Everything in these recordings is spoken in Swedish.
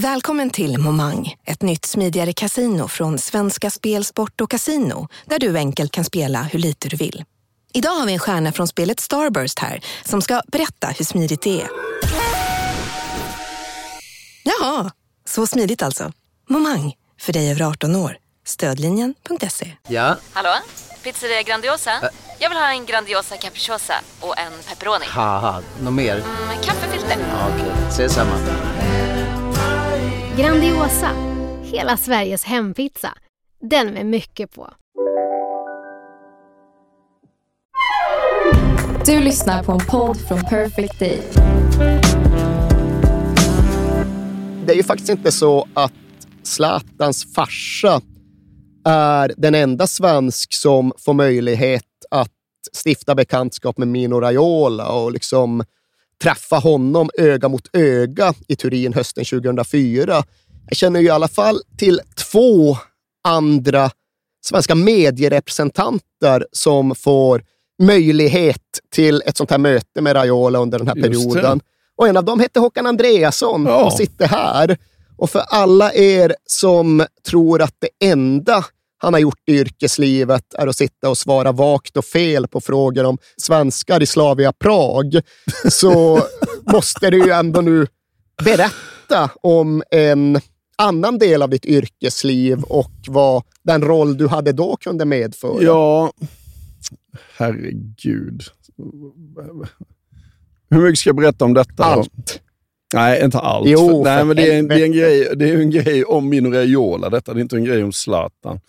Välkommen till Momang, ett nytt smidigare casino från Svenska Spel, Sport och Casino där du enkelt kan spela hur lite du vill. Idag har vi en stjärna från spelet Starburst här som ska berätta hur smidigt det är. Jaha, så smidigt alltså. Momang, för dig över 18 år. Stödlinjen.se. Ja, Hallå? Pizzeria Grandiosa? Jag vill ha en Grandiosa capriciosa och en pepperoni. något mer? Med kaffefilter. Ja, Okej, ses samma. Grandiosa, hela Sveriges hempizza. Den med mycket på. Du lyssnar på en podd från Perfect Day. det är ju faktiskt inte så att Zlatans farsa är den enda svensk som får möjlighet att stifta bekantskap med Mino Raiola och liksom träffa honom öga mot öga i Turin hösten 2004. Jag känner ju i alla fall till två andra svenska medierepresentanter som får möjlighet till ett sånt här möte med Raiola under den här Just det. perioden. Och en av dem hette Håkan Andreasson Ja. och sitter här. Och för alla er som tror att det enda han har gjort i yrkeslivet är att sitta och svara vagt och fel på frågor om svenskar i Slavia Prag, så måste du ju ändå nu berätta om en annan del av ditt yrkesliv och vad den roll du hade då kunde medföra. Ja, herregud. Hur mycket ska jag berätta om detta? Allt. Nej, inte allt. Jo, För- Nej, men det är, en, det, är en grej, det är en grej om Mino Raiola, detta. Det är inte en grej om Zlatan.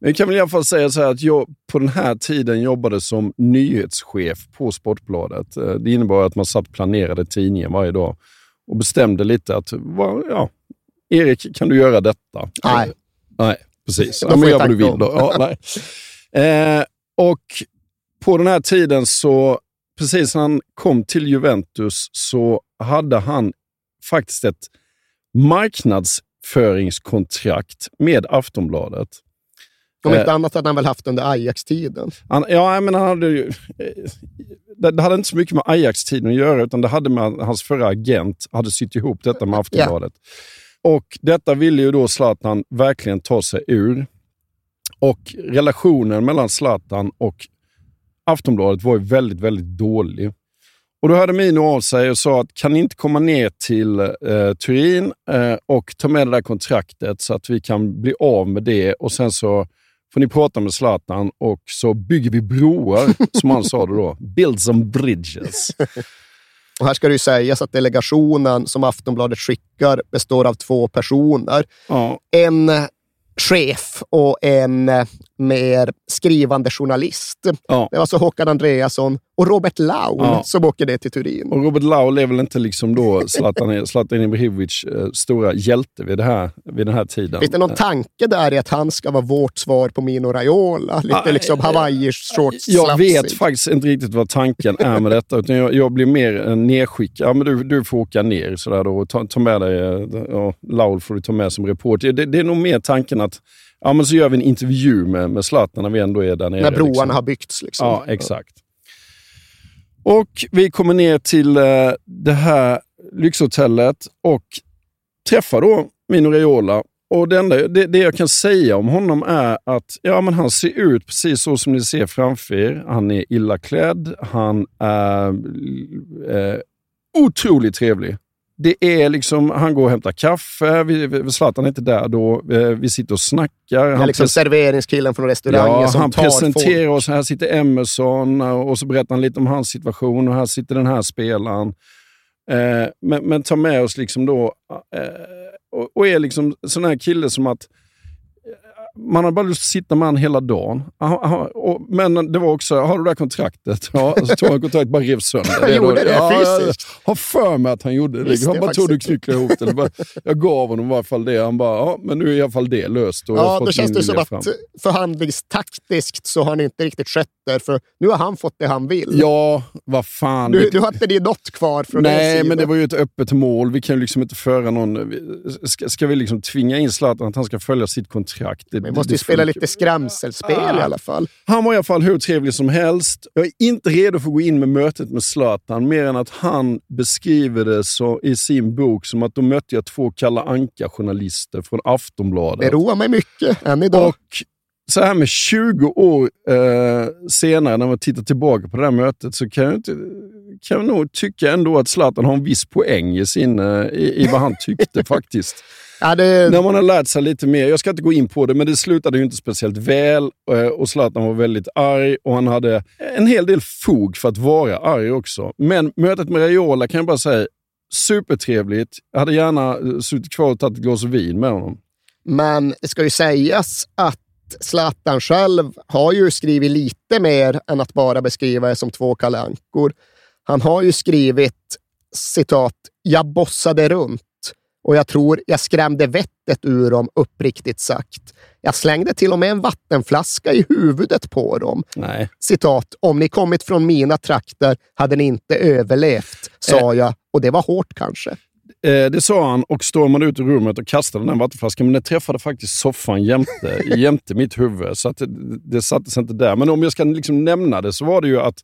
Men jag kan väl i alla fall säga så här att jag på den här tiden jobbade som nyhetschef på Sportbladet. Eh, Det innebar att man satt planerade tidningen varje dag och bestämde lite att, ja, Erik, kan du göra detta? Nej. Nej, precis. Ja, men jag gör vad du vill då. Ja. Eh, och på den här tiden så, precis när han kom till Juventus, så hade han faktiskt ett marknadsföringskontrakt med Aftonbladet. Om inte Eh. annat hade han väl haft under Ajax-tiden. Han, ja, men han hade ju... eh, Det, det hade inte så mycket med Ajax-tiden att göra, utan det hade med hans förra agent hade sytt ihop detta med Aftonbladet. Och detta ville ju då Zlatan verkligen ta sig ur. Och relationen mellan Zlatan och Aftonbladet var ju väldigt, väldigt dålig. Och Då hörde Mino av sig och sa att kan ni inte komma ner till eh, Turin eh, och ta med det där kontraktet så att vi kan bli av med det och sen så får ni prata med Zlatan och så bygger vi broar, som han sa det då. Build some bridges. Och här ska det ju sägas att delegationen som Aftonbladet skickar består av två personer. Ja, En chef och en eh, mer skrivande journalist. ja. Det var alltså Håkan Andreasson och Robert Laul Ja. som åker ner till Turin. Och Robert Laul är väl inte liksom då Zlatan, Zlatan Ibrahimovic eh, stora hjälte vid, det här, vid den här tiden. Finns det någon tanke där i att han ska vara vårt svar på Mino Raiola? Lite Ah, liksom Hawaii-shorts Jag vet faktiskt inte riktigt vad tanken är med detta. Utan jag, jag blir mer nedskickad. Ja, men du, du får åka ner sådär då, och ta, ta med dig... eh, Ja, Laul får du ta med som reporter. Det, det är nog mer tanken att ja, men så gör vi en intervju med, med Zlatan när vi ändå är där nere. När broarna liksom. har byggts. Liksom. Ja, exakt. Och vi kommer ner till eh, det här lyxhotellet och träffar då Mino Raiola. Och det, enda, det, det jag kan säga om honom är att ja, men han ser ut precis så som ni ser framför er. Han är illa klädd. Han är eh, otroligt trevlig. Det är liksom, han går och hämtar kaffe. Vi, vi, Zlatan är inte där då. Eh, Vi sitter och snackar. Han liksom serveringskillen från restaurangen Ja, som han tar presenterar folk. oss. Här sitter Emerson och så berättar han lite om hans situation och här sitter den här spelaren. Eh, men, men tar med oss liksom då eh, och, och är liksom sån här kille som att eh, man har bara lust att sitta med honom hela dagen. Aha, aha, och, men det var också, har du det här kontraktet? Ja, så tog han kontraktet bara rev sönder. Han gjorde det ja, fysiskt. Jag har för mig att han gjorde det. Visste Han bara tog det och knycklade ihop det. Bara, Jag gav honom i alla fall det. Han bara, ja, men nu är i alla fall det löst. Och Ja, då känns det som att förhandlingstaktiskt så har ni inte riktigt skött er, för nu har han fått det han vill. Ja, vad fan. Du, du har inte det något kvar från Nej, men det var ju ett öppet mål. Vi kan ju liksom inte föra någon... Ska, ska vi liksom tvinga in Zlatan att han ska följa sitt kontrakt? Det, Vi måste ju spela lite skrämselspel i alla fall. Han var i alla fall hur trevlig som helst. Jag är inte redo för att gå in med mötet med Zlatan, mer än att han beskriver det så, i sin bok som att då mötte jag två Kalla Anka-journalister från Aftonbladet. Det roar mig mycket än idag. Och så här med 20 år eh, senare, när man tittar tillbaka på det här mötet, så kan jag, inte, kan jag nog tycka ändå att Zlatan har en viss poäng i, sin, eh, i, i vad han tyckte faktiskt. Ja, det... När man har lärt sig lite mer. Jag ska inte gå in på det, men det slutade ju inte speciellt väl. eh, Och Zlatan var väldigt arg och han hade en hel del fog för att vara arg också. Men mötet med Raiola kan jag bara säga, supertrevligt. Jag hade gärna eh, suttit kvar och tagit ett glas vin med honom. Men det ska ju sägas att Zlatan själv har ju skrivit lite mer än att bara beskriva det som två kalankor. Han har ju skrivit citat, jag bossade runt och jag tror jag skrämde vettet ur dem uppriktigt sagt. Jag slängde till och med en vattenflaska i huvudet på dem. Nej. Citat, om ni kommit från mina trakter hade ni inte överlevt, sa jag. Och det var hårt kanske. Eh, det sa han och stormade ut ur rummet och kastade den här vattenflaskan. Men den träffade faktiskt soffan jämte, jämte mitt huvud. Så att det, det sattes inte där. Men om jag ska liksom nämna det så var det ju att eh,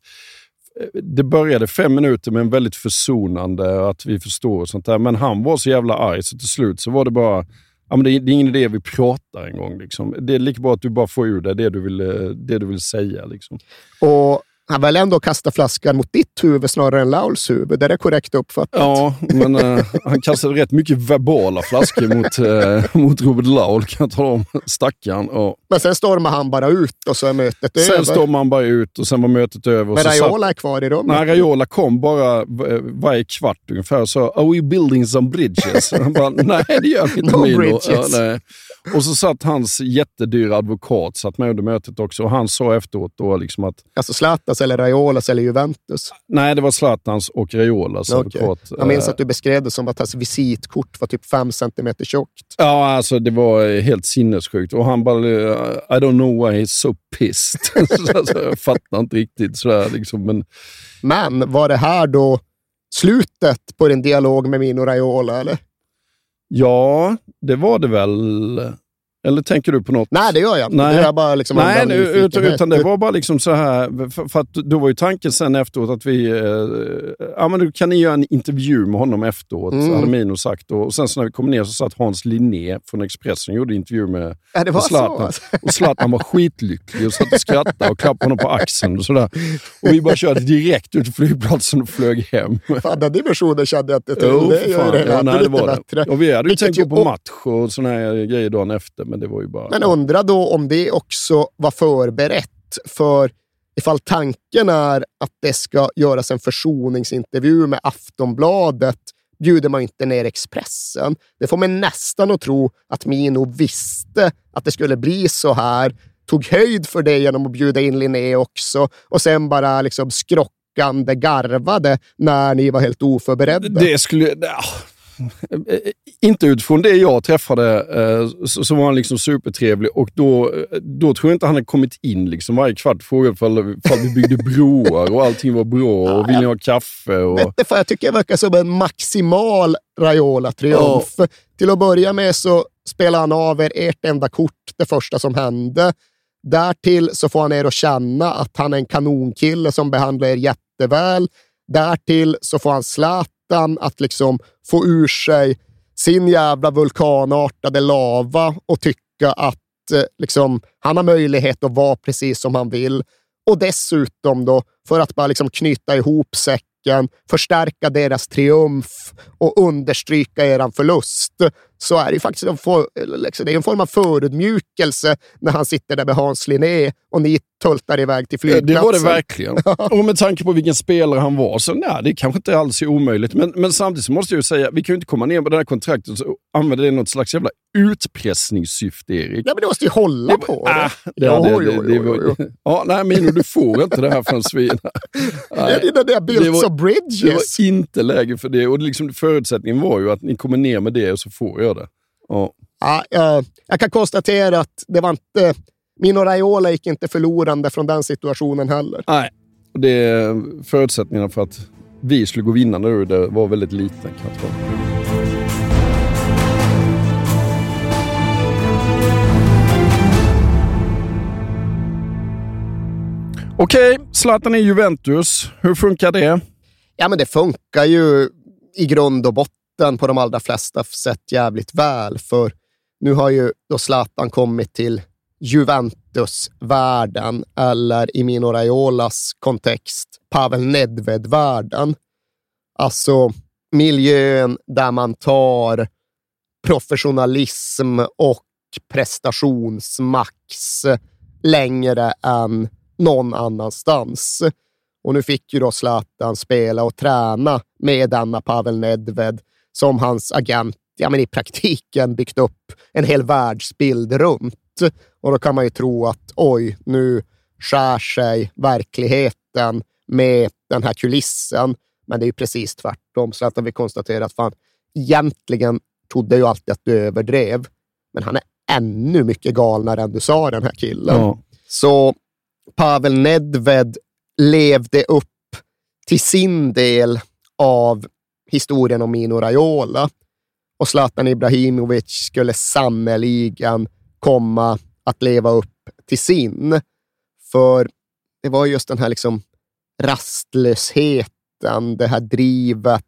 det började fem minuter med en väldigt försonande, att vi förstår och sånt där. Men han var så jävla arg så till slut så var det bara, ja, men det, är, det är ingen idé vi pratar en gång. Liksom. Det är lika bra att du bara får ur det, det du vill, eh, det du vill säga. Liksom. Och han väl ändå kasta flaskan mot ditt huvud snarare än Lauls huvud. Är det korrekt uppfattat? Ja, men eh, han kastade rätt mycket verbala flaskor mot, eh, mot Robert Laul kan jag tala om. Stackaren. Och Men sen stormar han bara ut och så är mötet sen över. stormade han bara ut och sen var mötet över. Men så satt- Raiola är kvar i rummet. Nej, Raiola kom bara varje kvart ungefär och sa “Are we building some bridges?” Han bara “Nej, det gör vi inte No Mino." bridges. Ja, nej. Och så satt hans jättedyra advokat satt med under mötet också och han sa efteråt då liksom att Alltså Zlatans eller Raiolas eller Juventus. nej, det var Zlatans och Raiolas advokat. Jag minns Eh, att du beskrev det som att hans visitkort var typ fem centimeter tjockt. Ja, alltså det var helt sinnessjukt. Och han bara, I don't know why he's so pissed. Så alltså, jag fattar inte riktigt sådär liksom. Men Men var det här då slutet på din dialog med Mino Raiola, eller? ja, det var det väl. Eller tänker du på något? Nej, det gör jag inte. Nej. Det bara liksom Nej, nu, utan, utan det var bara liksom så här, för, för att då var ju tanken sen efteråt att vi, eh, ja men då kan ni göra en intervju med honom efteråt, Mm. hade Mino sagt. Och, och sen så när vi kom ner så satt Hans Linné från Expressen och gjorde intervju med Ja, det var med så, Zlatan. alltså. Och Zlatan var skitlycklig och satt och skrattade och klappade honom på axeln och sådär. Och vi bara körde direkt ut till flygplatsen och flög hem. Fan, den dimensionen kände jag inte till. Jo, det för gör fan. det Ja, nej, det var det. Och vi hade ju tänkt gå på match och här grejer dagen efter, men det var ju bara... Men undra då om det också var förberett. För ifall tanken är att det ska göras en försoningsintervju med Aftonbladet bjuder man inte ner Expressen. Det får man nästan att tro att Mino visste att det skulle bli så här. Tog höjd för det genom att bjuda in Linné också och sen bara liksom skrockande garvade när ni var helt oförberedda. Det skulle... ja. Inte utifrån det jag träffade eh, så, så var han liksom supertrevlig och då, eh, då tror jag inte han hade kommit in liksom varje kvart och frågat ifall, ifall vi byggde broar och allting var bra och vill ni ha kaffe? Och, Vet du, jag tycker det verkar som en maximal Raiola-triumf. Till att börja med så spelar han av er ert enda kort det första som hände. Därtill så får han er att känna att han är en kanonkille som behandlar er jätteväl. Därtill så får han utan att liksom få ur sig sin jävla vulkanartade lava och tycka att eh, liksom, han har möjlighet att vara precis som han vill. Och dessutom då, för att bara liksom knyta ihop säcken, förstärka deras triumf och understryka eran förlust, så är det ju faktiskt en, for, liksom, det är en form av förödmjukelse när han sitter där med Hans Linné och ni tultar iväg till Eh, det flygplatsen. var det verkligen. Och med tanke på vilken spelare han var, så nej, det kanske inte alls är omöjligt. Men, men samtidigt måste jag ju säga, vi kan ju inte komma ner med det här kontraktet och använda det i något slags jävla utpressningssyfte, Erik. Ja, men du måste ju hålla på. Ah, det, var-. Ja, nej, Mino, du får inte det här förrän vi... Det Nej, är det där Built of Bridges. det var inte läge för det. Och liksom, förutsättningen var ju att ni kommer ner med det och så får jag det. Oh. Ja, jag, jag kan konstatera att det var inte... Eh, Mino Raiola gick inte förlorande från den situationen heller. Nej, det, är förutsättningarna för att vi skulle gå vinnande ur det var väldigt liten. Kanske. Okej, Zlatan i Juventus. Hur funkar det? Ja, men det funkar ju i grund och botten på de allra flesta sätt jävligt väl. För nu har ju då Zlatan kommit till Juventus-världen, eller i Mino Raiolas kontext, Pavel Nedved-världen. Alltså miljön där man tar professionalism och prestationsmax längre än någon annanstans. Och nu fick ju då Zlatan spela och träna med denna Pavel Nedved som hans agent ja, men i praktiken byggt upp en hel världsbild runt. Och då kan man ju tro att oj, nu skär sig verkligheten med den här kulissen. Men det är ju precis tvärtom. Så att vi konstaterar att fan, egentligen trodde ju alltid att du överdrev, men han är ännu mycket galnare än du sa, den här killen. Ja. Så Pavel Nedved levde upp till sin del av historien om Mino Raiola och Zlatan Ibrahimovic skulle sannoliken komma att leva upp till sin. För det var just den här liksom rastlösheten, det här drivet,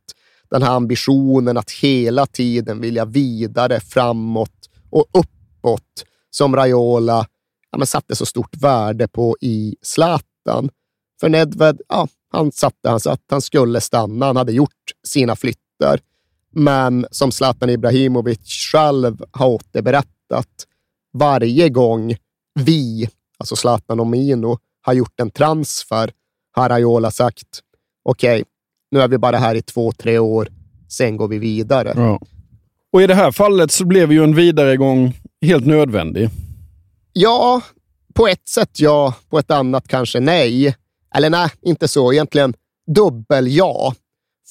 den här ambitionen att hela tiden vilja vidare, framåt och uppåt som Raiola ja, satte så stort värde på i Zlatan. För Nedved, ja, han satte han att han skulle stanna. Han hade gjort sina flyttar. Men som Zlatan Ibrahimovic själv har återberättat, varje gång vi, alltså Zlatan och Mino, har gjort en transfer har Raiola sagt okej, okay, nu är vi bara här i två, tre år, sen går vi vidare. Ja. Och i det här fallet så blev ju en vidaregång helt nödvändig. Ja, på ett sätt ja, på ett annat kanske nej. Eller nej, inte så. Egentligen dubbel ja.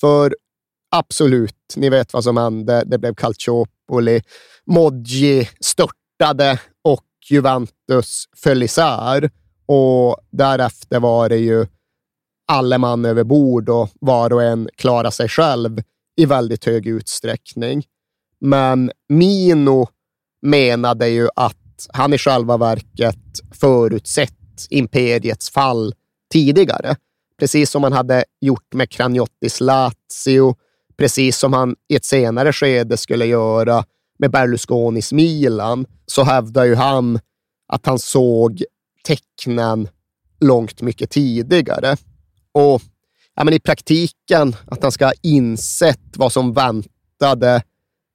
För absolut, ni vet vad som hände. Det blev Calciopoli. Moggi störtade och Juventus föll isär. Och därefter var det ju alle man över bord och var och en klara sig själv i väldigt hög utsträckning. Men Mino menade ju att han i själva verket förutsett imperiets fall tidigare. Precis som han hade gjort med Craniottis Lazio, precis som han i ett senare skede skulle göra med Berlusconis Milan, så hävdar ju han att han såg tecknen långt mycket tidigare. Och ja, men i praktiken att han ska ha insett vad som väntade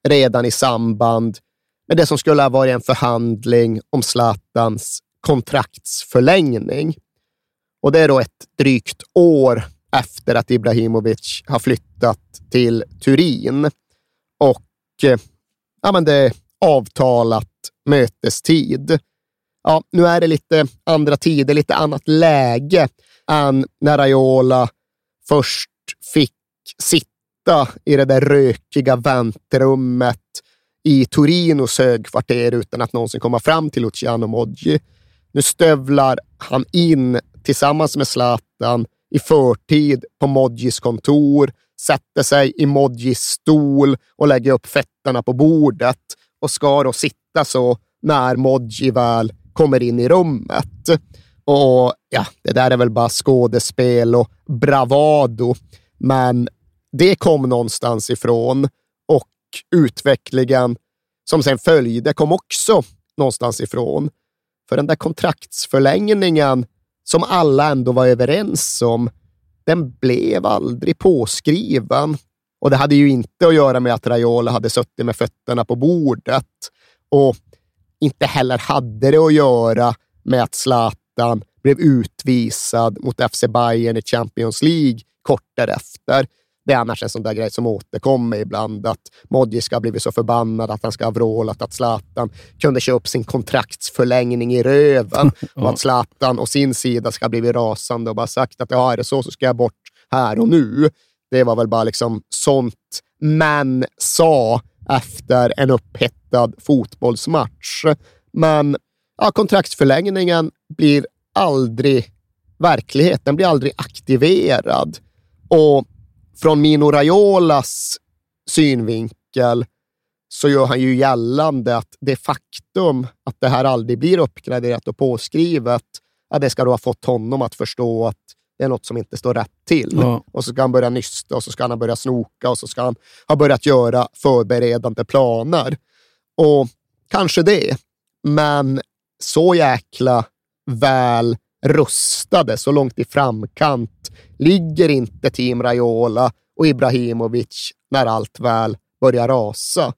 redan i samband med det som skulle ha varit en förhandling om Zlatans kontraktsförlängning. Och det är då ett drygt år efter att Ibrahimovic har flyttat till Turin. Och eh, ja, men det är avtalat mötestid. Ja, nu är det lite andra tider, lite annat läge än när Raiola först fick sitta i det där rökiga väntrummet i Torinos högkvarter utan att någonsin komma fram till Luciano Moggi. Nu stövlar han in tillsammans med Zlatan i förtid på Moggis kontor, sätter sig i Moggis stol och lägger upp fötterna på bordet och ska då sitta så när Moggi väl kommer in i rummet. Och ja, det där är väl bara skådespel och bravado, men det kom någonstans ifrån och utvecklingen som sen följde kom också någonstans ifrån. För den där kontraktsförlängningen som alla ändå var överens om, den blev aldrig påskriven. Och det hade ju inte att göra med att Raiola hade suttit med fötterna på bordet och inte heller hade det att göra med att Zlatan blev utvisad mot FC Bayern i Champions League kort därefter. Det är annars en sån där grej som återkommer ibland, att Modji ska ha blivit så förbannad att han ska ha vrålat att Zlatan kunde köpa sin kontraktsförlängning i röven och att Zlatan och sin sida ska ha blivit rasande och bara sagt att ja, är det så så ska jag bort här och nu. Det var väl bara liksom sånt män sa efter en upphettad fotbollsmatch. Men ja, kontraktsförlängningen blir aldrig verklighet. Den blir aldrig aktiverad. Och från Mino Raiolas synvinkel så gör han ju gällande att det faktum att det här aldrig blir uppgraderat och påskrivet ja, det ska då ha fått honom att förstå att det är något som inte står rätt till. Ja. Och så ska han börja nysta och så ska han börja snoka och så ska han ha börjat göra förberedande planer. Och kanske det, men så jäkla väl rustade, så långt i framkant ligger inte Team Raiola och Ibrahimovic när allt väl börjar rasa.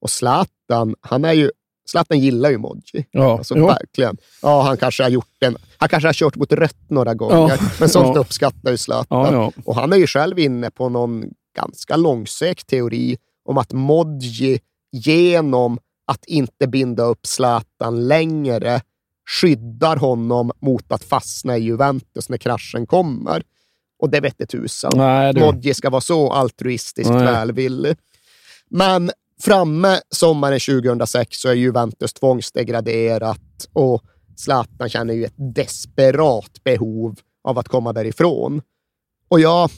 Och Zlatan, han är ju Zlatan gillar ju Modji. Ja, alltså, verkligen. Ja, han kanske har gjort en, Han kanske har kört mot rött några gånger, Ja, men sånt ja. uppskattar ju Zlatan. Ja. Och han är ju själv inne på någon ganska långsökt teori om att Modji genom att inte binda upp Zlatan längre skyddar honom mot att fastna i Juventus när kraschen kommer. Och det vette tusan. Modji ska vara så altruistiskt Nej. välvillig. Men framme sommaren 2006 så är Juventus tvångsdegraderat och Zlatan känner ju ett desperat behov av att komma därifrån. Och ja,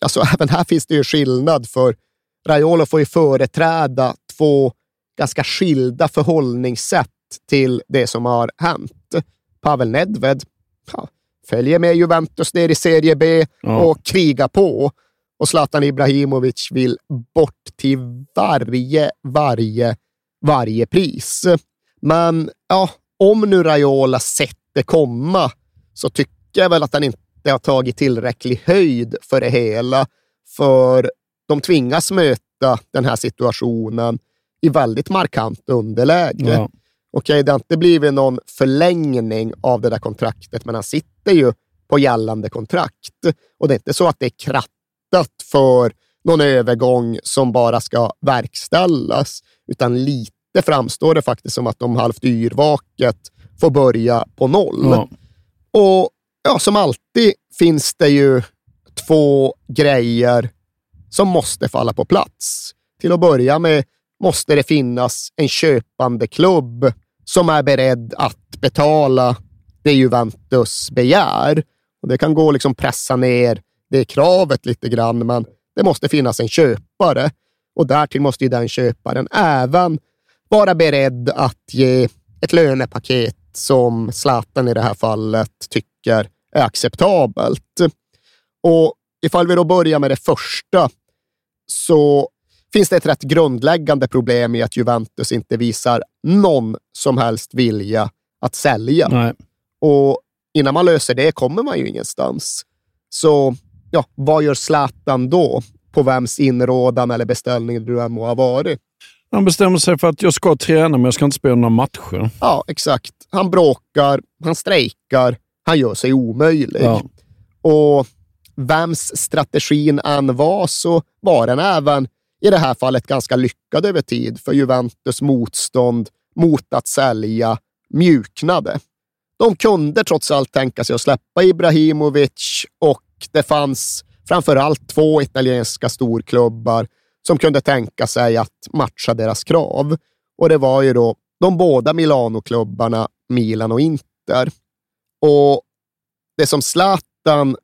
alltså även här finns det ju skillnad för Raiola får ju företräda två ganska skilda förhållningssätt till det som har hänt. Pavel Nedved ja, följer med Juventus ner i Serie B Ja. och krigar på. Och Zlatan Ibrahimovic vill bort till varje, varje, varje pris. Men ja, om nu Raiola sett det komma så tycker jag väl att han inte har tagit tillräcklig höjd för det hela. För de tvingas möta den här situationen i väldigt markant underläge. Ja. Okej, det har inte blivit någon förlängning av det där kontraktet, men han sitter ju på gällande kontrakt. Och det är inte så att det är krattat för någon övergång som bara ska verkställas, utan lite framstår det faktiskt som att de halvt yrvaket får börja på noll. Ja. Och ja, som alltid finns det ju två grejer som måste falla på plats. Till att börja med måste det finnas en köpande klubb som är beredd att betala det Juventus begär. Och Det kan gå att liksom pressa ner det kravet lite grann, men det måste finnas en köpare. Och därtill måste ju den köparen även vara beredd att ge ett lönepaket som Zlatan i det här fallet tycker är acceptabelt. Och ifall vi då börjar med det första så finns det ett rätt grundläggande problem i att Juventus inte visar någon som helst vilja att sälja. Nej. Och innan man löser det kommer man ju ingenstans. Så ja, vad gör Zlatan då? På vems inrådan eller beställning det än må ha varit. Han bestämmer sig för att jag ska träna, men jag ska inte spela några matcher. Ja, exakt. Han bråkar, han strejkar, han gör sig omöjlig. Ja. Och vems strategin än var så var den även i det här fallet ganska lyckad över tid, för Juventus motstånd mot att sälja mjuknade. De kunde trots allt tänka sig att släppa Ibrahimovic och det fanns framför allt två italienska storklubbar som kunde tänka sig att matcha deras krav. Och det var ju då de båda Milano-klubbarna Milan och Inter. Och det som Zlatan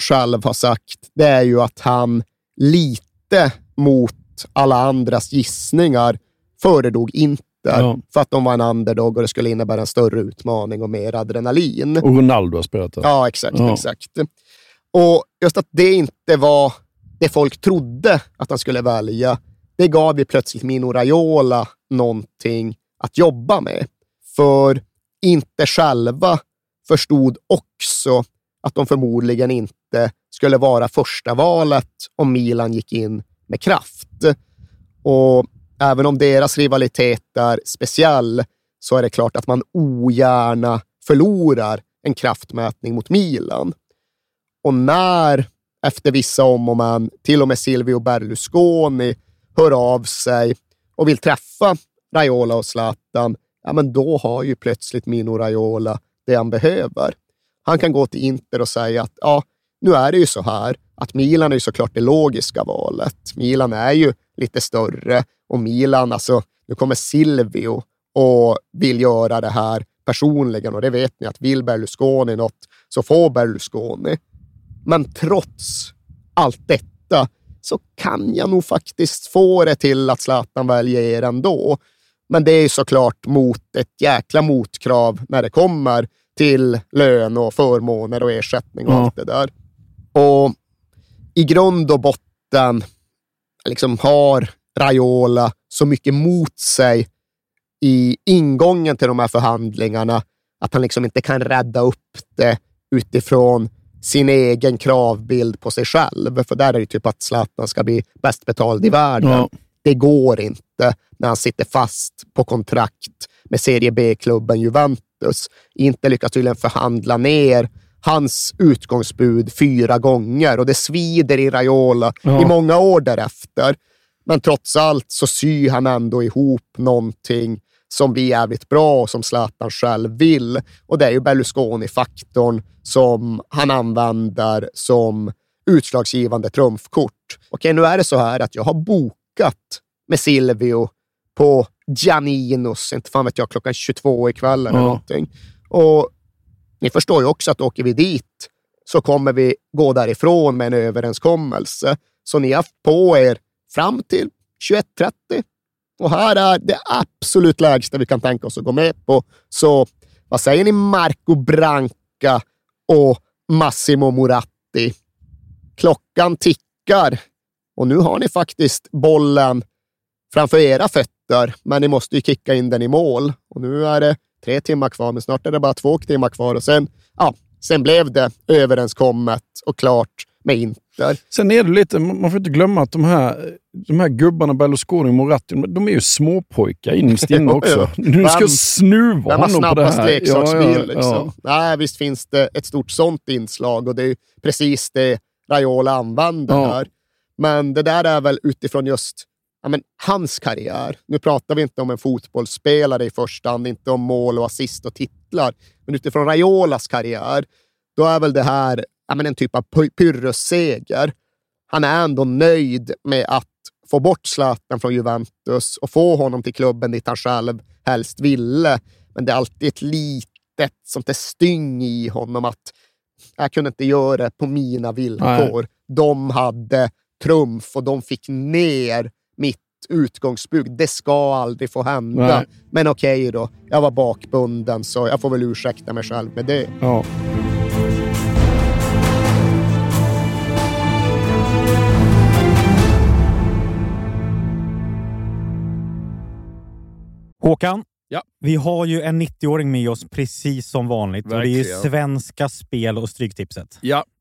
själv har sagt, det är ju att han lite mot alla andras gissningar föredrog Inter Ja. för att de var en underdog och det skulle innebära en större utmaning och mer adrenalin. Och Ronaldo har spelat där. Ja, exakt. Ja. exakt. Och just att det inte var det folk trodde att han skulle välja, det gav ju plötsligt Mino Raiola någonting att jobba med. För inte själva förstod också att de förmodligen inte skulle vara första valet om Milan gick in med kraft. Och även om deras rivalitet är speciell så är det klart att man ogärna förlorar en kraftmätning mot Milan. Och när, efter vissa om och men, till och med Silvio Berlusconi hör av sig och vill träffa Raiola och Zlatan, ja men då har ju plötsligt Mino Raiola det han behöver. Han kan gå till Inter och säga att ja, nu är det ju så här att Milan är ju såklart det logiska valet. Milan är ju lite större och Milan, alltså nu kommer Silvio och vill göra det här personligen och det vet ni att vill Berlusconi något så får Berlusconi. Men trots allt detta så kan jag nog faktiskt få det till att Zlatan väljer er ändå. Men det är ju såklart mot ett jäkla motkrav när det kommer till lön och förmåner och ersättning och Ja. allt det där. Och i grund och botten liksom har Raiola så mycket mot sig i ingången till de här förhandlingarna att han liksom inte kan rädda upp det utifrån sin egen kravbild på sig själv. För där är det typ att Zlatan ska bli bäst betald i världen. Ja. Det går inte när han sitter fast på kontrakt med Serie B-klubben Juventus. Inte lyckas tydligen förhandla ner hans utgångsbud fyra gånger och det svider i Raiola Ja. i många år därefter. Men trots allt så syr han ändå ihop någonting som blir jävligt bra och som Zlatan själv vill. Och det är ju Berlusconi-faktorn som han använder som utslagsgivande trumfkort. Okej, nu är det så här att jag har bokat med Silvio på Gianninos, inte fan vet jag, klockan 22 ikväll eller Ja. någonting. Och ni förstår ju också att åker vi dit så kommer vi gå därifrån med en överenskommelse. Så ni har haft på er fram till 21.30. Och här är det absolut lägsta vi kan tänka oss att gå med på. Så vad säger ni Marco Branca och Massimo Moratti? Klockan tickar och nu har ni faktiskt bollen framför era fötter, men ni måste ju kicka in den i mål. Och nu är det tre timmar kvar, men snart är det bara två timmar kvar och sen, ja, sen blev det överenskommet och klart med Inter. Sen är det lite, man får inte glömma att de här, de här gubbarna, Berlusconi och Moratti, de är ju småpojkar innerst inne också. Nu ska Vem- snuva honom på det här. leksaksbil? liksom. ja. Nej, visst finns det ett stort sånt inslag och det är precis det Raiola använder Ja. här. Men det där är väl utifrån just ja, men, hans karriär. Nu pratar vi inte om en fotbollsspelare i första hand, inte om mål och assist och titlar. Men utifrån Raiolas karriär, då är väl det här ja, men en typ av py- pyrrusseger. Han är ändå nöjd med att få bort Zlatan från Juventus och få honom till klubben dit han själv helst ville. Men det är alltid ett litet sånt där styng i honom att jag kunde inte göra det på mina villkor. De hade trumf och de fick ner utgångsbud. Det ska aldrig få hända. Nej. Men okej då, jag var bakbunden så jag får väl ursäkta mig själv med det. Ja. Håkan, Ja. vi har ju en 90-åring med oss precis som vanligt. Och det är ju Verkligen. Svenska Spel och Stryktipset. ja.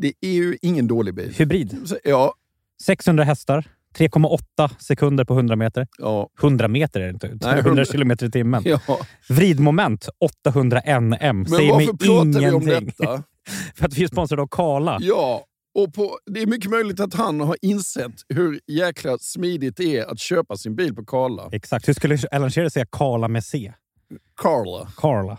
Det är ju ingen dålig bil. Hybrid. Ja, 600 hästar. 3,8 sekunder på 100 meter. ja, 100 meter är det inte. 100 100 kilometer i timmen. ja. Vridmoment 800 NM. Men Säger varför pratar vi om ingenting. detta? För att vi är sponsrade av Kala. Ja, och på, det är mycket möjligt att han har insett hur jäkla smidigt det är att köpa sin bil på Karla. Exakt. Hur skulle Alan Shearer säga Kala med C? Karla. Karla.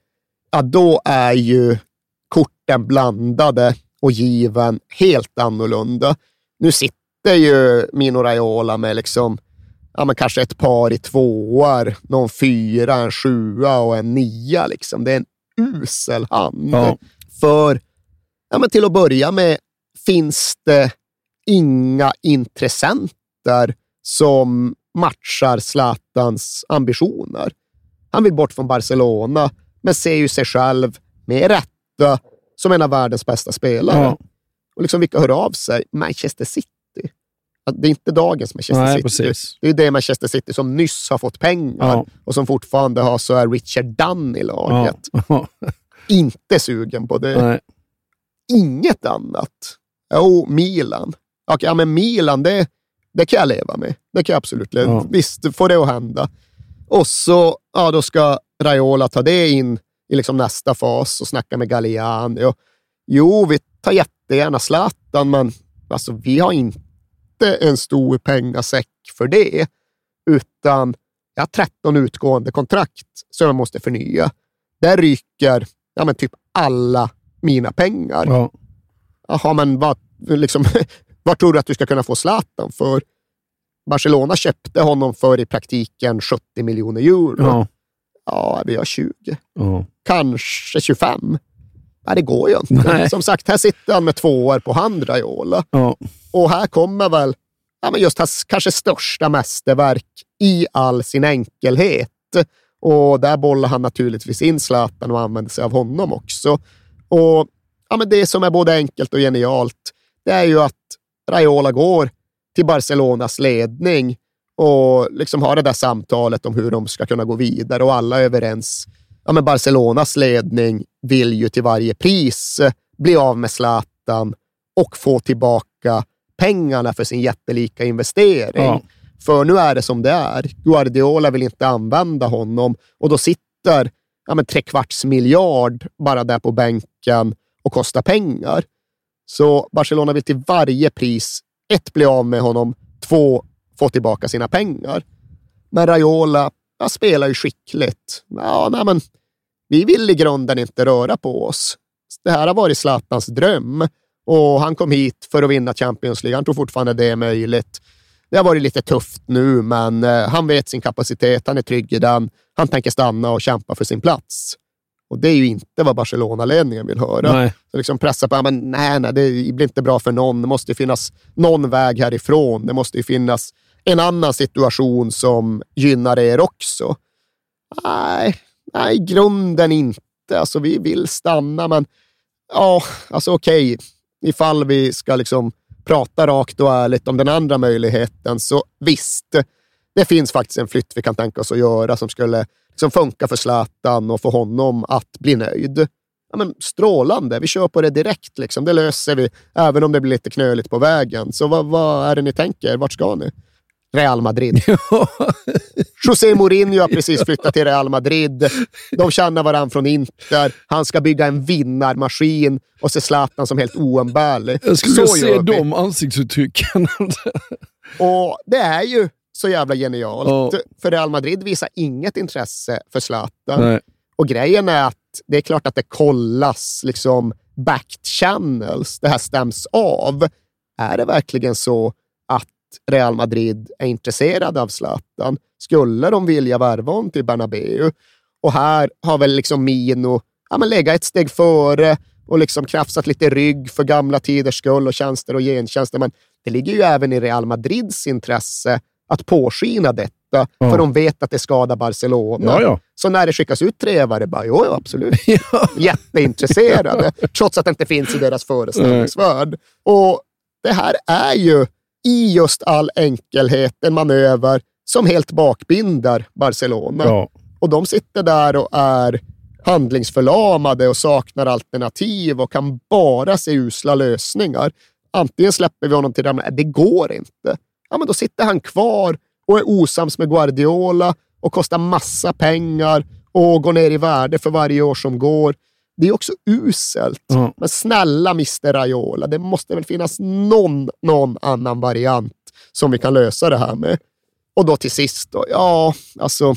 ja då är ju korten blandade och given helt annorlunda. Nu sitter ju Mino Raiola med liksom, ja men kanske ett par i tvåor, någon fyra, en sjua och en nia. Liksom. Det är en usel hand. Ja. För, ja men till att börja med, finns det inga intressenter som matchar Zlatans ambitioner. Han vill bort från Barcelona, men ser ju sig själv, med rätta, som en av världens bästa spelare. Ja. Och liksom vilka hör av sig? Manchester City. Det är inte dagens Manchester Nej, City. precis. Det är det Manchester City som nyss har fått pengar Ja. och som fortfarande har så är Richard Dunn i laget. Ja. Inte sugen på det. Nej. Inget annat. Jo, Milan. Okej, ja, men Milan, det, det kan jag leva med. Det kan jag absolut leva Ja. Visst, får det att hända. Och så ja, då ska Raiola ta det in i liksom nästa fas och snacka med Galliani. Och, jo, vi tar jättegärna Zlatan, men alltså, vi har inte en stor pengasäck för det. Utan jag har 13 utgående kontrakt som jag måste förnya. Där ryker ja, men typ alla mina pengar. Ja. Jaha, men vad, liksom, vad tror du att du ska kunna få Zlatan för? Barcelona köpte honom för i praktiken 70 miljoner euro. Ja. Ja, vi har 20. Ja. Kanske 25. Nej, det går ju inte. Nej. Som sagt, här sitter han med två år på hand, Raiola. Ja. Och här kommer väl ja, men just hans kanske största mästerverk i all sin enkelhet. Och där bollar han naturligtvis in Zlatan och använder sig av honom också. Och ja, men Det som är både enkelt och genialt, det är ju att Raiola går till Barcelonas ledning och liksom har det där samtalet om hur de ska kunna gå vidare och alla är överens. Ja, men Barcelonas ledning vill ju till varje pris eh, bli av med Zlatan och få tillbaka pengarna för sin jättelika investering. Ja. För nu är det som det är. Guardiola vill inte använda honom och då sitter ja, men tre kvarts miljard bara där på bänken och kostar pengar. Så Barcelona vill till varje pris, ett, bli av med honom, två, få tillbaka sina pengar. Men Raiola ja, spelar ju skickligt. Ja, nej, men vi vill i grunden inte röra på oss. Det här har varit Zlatans dröm och han kom hit för att vinna Champions League. Han tror fortfarande det är möjligt. Det har varit lite tufft nu, men eh, han vet sin kapacitet. Han är trygg i den. Han tänker stanna och kämpa för sin plats. Och det är ju inte vad Barcelona-ledningen vill höra. Nej. Så liksom pressa på, men nej, nej, det blir inte bra för någon. Det måste finnas någon väg härifrån. Det måste ju finnas en annan situation som gynnar er också. Nej, nej, i grunden inte. Alltså, vi vill stanna, men ja, alltså okej. Ifall vi ska liksom prata rakt och ärligt om den andra möjligheten, så visst, det finns faktiskt en flytt vi kan tänka oss att göra som skulle liksom funka för Zlatan och få honom att bli nöjd. Ja, men strålande, vi kör på det direkt. Liksom. Det löser vi, även om det blir lite knöligt på vägen. Så vad, vad är det ni tänker? Vart ska ni? Real Madrid. José Mourinho har precis flyttat till Real Madrid. De känner varandra från Inter. Han ska bygga en vinnarmaskin och se Zlatan som helt oumbärlig. Jag skulle så se de ansiktsuttrycken. och det är ju så jävla genialt. Oh. För Real Madrid visar inget intresse för Zlatan. Nej. Och grejen är att det är klart att det kollas liksom backed channels. Det här stäms av. Är det verkligen så Real Madrid är intresserade av Zlatan? Skulle de vilja värva honom till Bernabeu? Och här har väl liksom Mino ja, men legat ett steg före och liksom krafsat lite rygg för gamla tiders skull och tjänster och gentjänster. Men det ligger ju även i Real Madrids intresse att påskina detta, ja. för de vet att det skadar Barcelona. Ja, ja. Så när det skickas ut trevare, bara jo, absolut. Jätteintresserade, trots att det inte finns i deras föreställningsvärld. Och det här är ju i just all enkelhet en manöver som helt bakbinder Barcelona. Och de sitter där och är handlingsförlamade och saknar alternativ och kan bara se usla lösningar. Antingen släpper vi honom till dem, det går inte ja, men då sitter han kvar och är osams med Guardiola och kostar massa pengar och går ner i värde för varje år som går. Det är också uselt. Mm. Men snälla Mr Raiola, det måste väl finnas någon, någon annan variant som vi kan lösa det här med. Och då till sist, då, ja, alltså,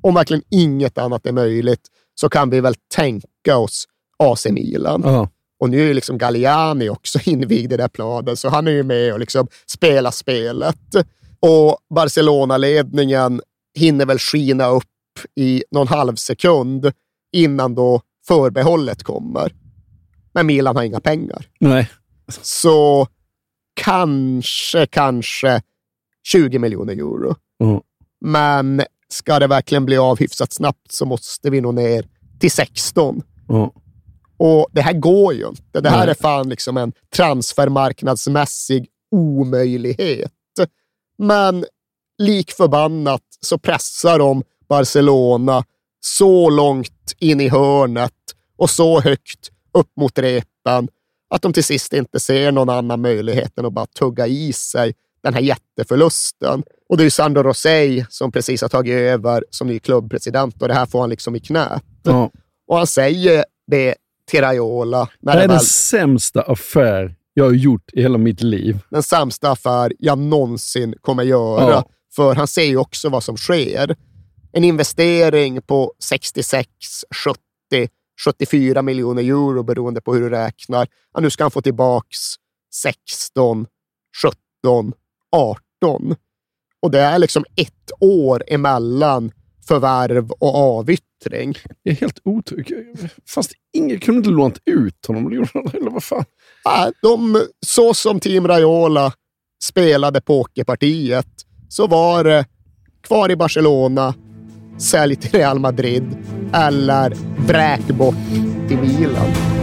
om verkligen inget annat är möjligt så kan vi väl tänka oss AC Milan. Mm. Och nu är ju liksom Galliani också invigd i det planen, så han är ju med och liksom spelar spelet. Och Barcelona-ledningen hinner väl skina upp i någon halv sekund innan då förbehållet kommer. Men Milan har inga pengar. Nej. Så kanske, kanske 20 miljoner euro. Mm. Men ska det verkligen bli av hyfsat snabbt så måste vi nog ner till 16. Mm. Och det här går ju inte. Det här Nej. är fan liksom en transfermarknadsmässig omöjlighet. Men lik förbannat så pressar de Barcelona så långt in i hörnet och så högt upp mot repen att de till sist inte ser någon annan möjlighet än att bara tugga i sig den här jätteförlusten. Och det är Sandro Rosell som precis har tagit över som ny klubbpresident och det här får han liksom i knät. Ja. Och han säger det till Raiola. det är väl... den sämsta affär jag har gjort i hela mitt liv. Den sämsta affär jag någonsin kommer göra. Ja. För han ser ju också vad som sker. En investering på 66, 70, 74 miljoner euro beroende på hur du räknar. Ja, nu ska han få tillbaks 16, 17, 18. Och det är liksom ett år emellan förvärv och avyttring. Jag är helt otrygg. Fast ingen kunde inte lånat ut honom, eller vad fan? Ja, de, så som Team Raiola spelade pokerpartiet så var det kvar i Barcelona, sälj till Real Madrid eller vräk bort till Milan.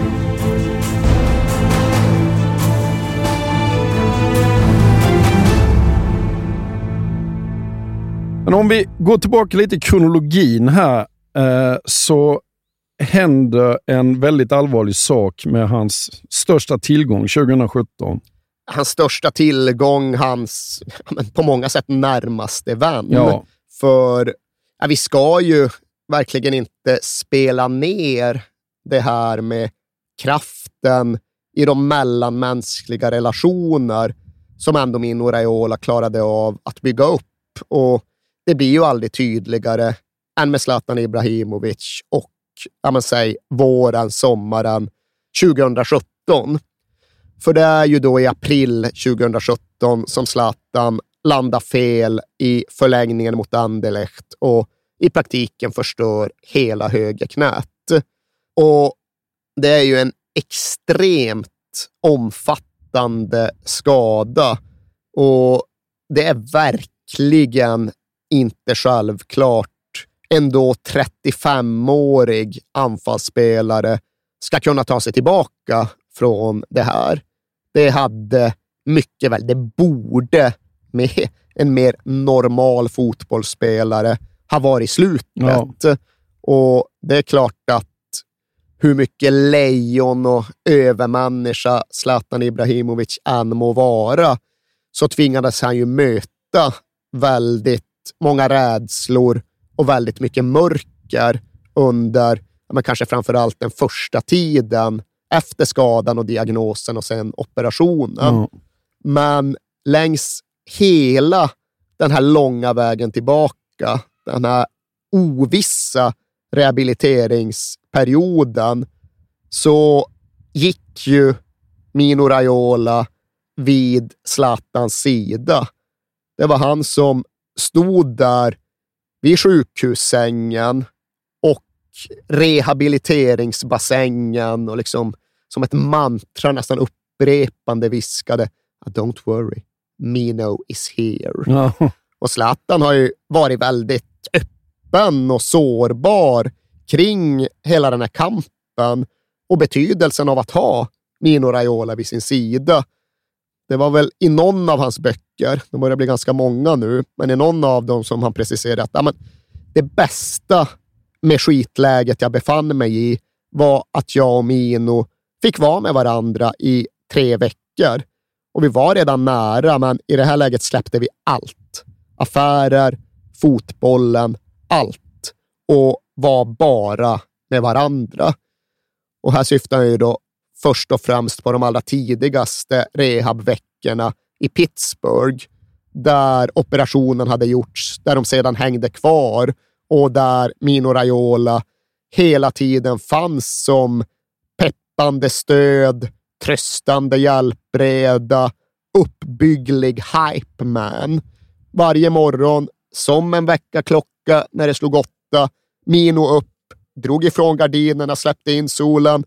Men om vi går tillbaka lite i kronologin här, eh, så händer en väldigt allvarlig sak med hans största tillgång 2017. Hans största tillgång, hans på många sätt närmaste vän. Ja. För ja, vi ska ju verkligen inte spela ner det här med kraften i de mellanmänskliga relationer som ändå Mino Raiola klarade av att bygga upp. Och det blir ju aldrig tydligare än med Zlatan Ibrahimovic och ja, men säg, våren, sommaren 2017. För det är ju då i april 2017 som Zlatan landar fel i förlängningen mot Anderlecht och i praktiken förstör hela högerknät. Och det är ju en extremt omfattande skada och det är verkligen inte självklart ändå 35-årig anfallsspelare ska kunna ta sig tillbaka från det här. Det hade mycket väl, det borde med en mer normal fotbollsspelare har varit slutet. Ja. Och det är klart att hur mycket lejon och övermänniska Zlatan Ibrahimovic än må vara, så tvingades han ju möta väldigt många rädslor och väldigt mycket mörker under, men kanske framför allt den första tiden efter skadan och diagnosen och sen operationen. Mm. Men längs hela den här långa vägen tillbaka, den här ovissa rehabiliteringsperioden, så gick ju Mino Raiola vid Zlatans sida. Det var han som stod där vid sjukhussängen och rehabiliteringsbassängen och liksom som ett mantra nästan upprepande viskade Don't worry, Mino is here. Och Zlatan har ju varit väldigt öppen och sårbar kring hela den här kampen och betydelsen av att ha Mino Raiola vid sin sida. Det var väl i någon av hans böcker, de börjar bli ganska många nu, men i någon av dem som han preciserade att ja, men det bästa med skitläget jag befann mig i var att jag och Mino fick vara med varandra i tre veckor. Och vi var redan nära, men i det här läget släppte vi allt. Affärer, fotbollen, allt. Och var bara med varandra. Och här syftar jag ju då först och främst på de allra tidigaste rehabveckorna i Pittsburgh, där operationen hade gjorts, där de sedan hängde kvar och där Mino Raiola hela tiden fanns som peppande stöd, tröstande hjälpreda, uppbygglig hype man. Varje morgon, som en väckarklocka när det slog åtta, Mino upp, drog ifrån gardinerna, släppte in solen.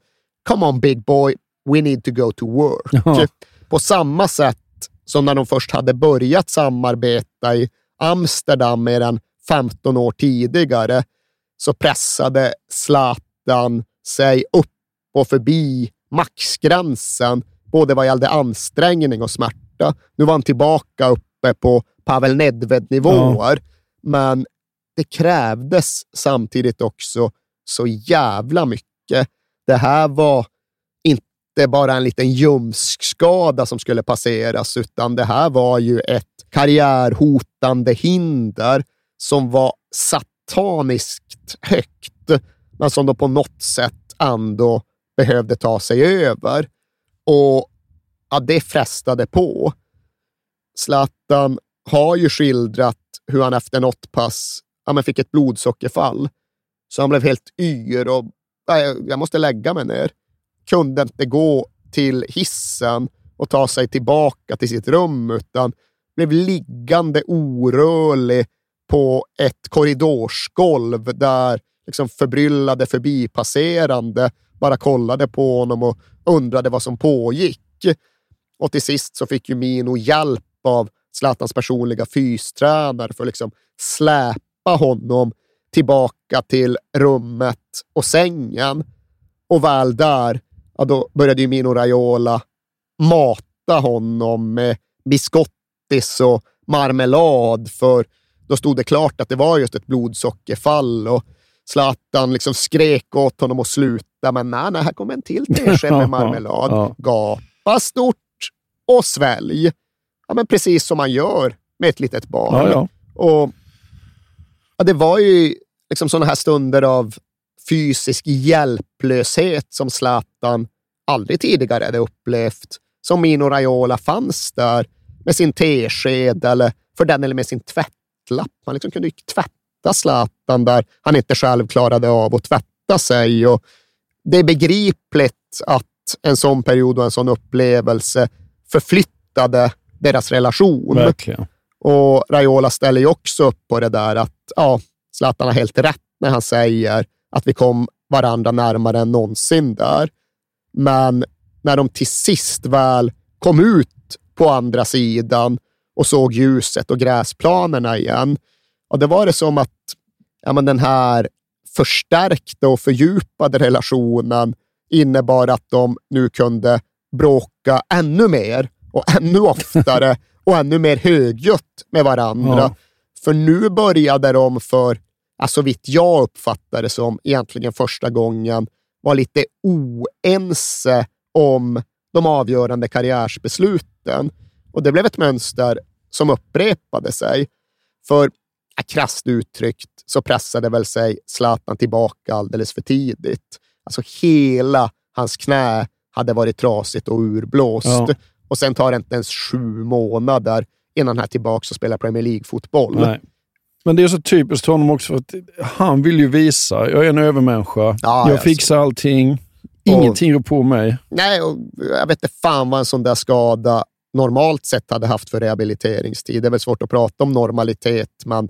Come on big boy, we need to go to work. Ja. På samma sätt som när de först hade börjat samarbeta i Amsterdam mer än 15 år tidigare, så pressade Zlatan sig upp och förbi maxgränsen, både vad gällde ansträngning och smärta. Nu var han tillbaka uppe på Pavel Nedved-nivåer, ja. men det krävdes samtidigt också så jävla mycket. Det här var inte bara en liten ljumskskada som skulle passeras, utan det här var ju ett karriärhotande hinder som var sataniskt högt, men som då på något sätt ändå behövde ta sig över. Och ja, det frestade på. Zlatan har ju skildrat hur han efter något pass ja, men fick ett blodsockerfall. Så han blev helt yr och nej, jag måste lägga mig ner. Kunde inte gå till hissen och ta sig tillbaka till sitt rum, utan blev liggande orörlig på ett korridorsgolv där liksom förbryllade förbipasserande bara kollade på honom och undrade vad som pågick. Och till sist så fick ju Mino hjälp av Zlatans personliga fystränare för att liksom släpa honom tillbaka till rummet och sängen. Och väl där, ja, då började ju Mino Raiola mata honom med biscottis och marmelad, för då stod det klart att det var just ett blodsockerfall och Zlatan liksom skrek åt honom att sluta, men nej, nej, här kommer en till tesked med marmelad. Gapa stort och svälj. Ja, men precis som man gör med ett litet barn. Ja, och ja, Det var ju liksom sådana här stunder av fysisk hjälplöshet som Zlatan aldrig tidigare hade upplevt. Som Mino Raiola fanns där med sin tesked eller för den eller med sin tvättlapp. Man liksom kunde tvätta Zlatan där han inte själv klarade av att tvätta sig. Och det är begripligt att en sån period och en sån upplevelse förflyttade deras relation. Verkligen. Och Raiola ställer ju också upp på det där att ja, Zlatan har helt rätt när han säger att vi kom varandra närmare än någonsin där. Men när de till sist väl kom ut på andra sidan och såg ljuset och gräsplanerna igen, och det var det som att ja, men den här förstärkta och fördjupade relationen innebar att de nu kunde bråka ännu mer och ännu oftare och ännu mer högljutt med varandra. Ja. För nu började de för alltså vitt jag uppfattar det som, egentligen första gången var lite oense om de avgörande karriärsbesluten. Och det blev ett mönster som upprepade sig. För krasst uttryckt så pressade väl sig Zlatan tillbaka alldeles för tidigt. Alltså hela hans knä hade varit trasigt och urblåst. Ja. Och sen tar det inte ens sju månader innan han är tillbaka och spelar Premier League-fotboll. Men det är så typiskt honom också, för att han vill ju visa, jag är en övermänniska, ja, jag alltså. fixar allting, ingenting rår på mig. Nej, och jag vet inte fan vad en sån där skada normalt sett hade haft för rehabiliteringstid. Det är väl svårt att prata om normalitet, men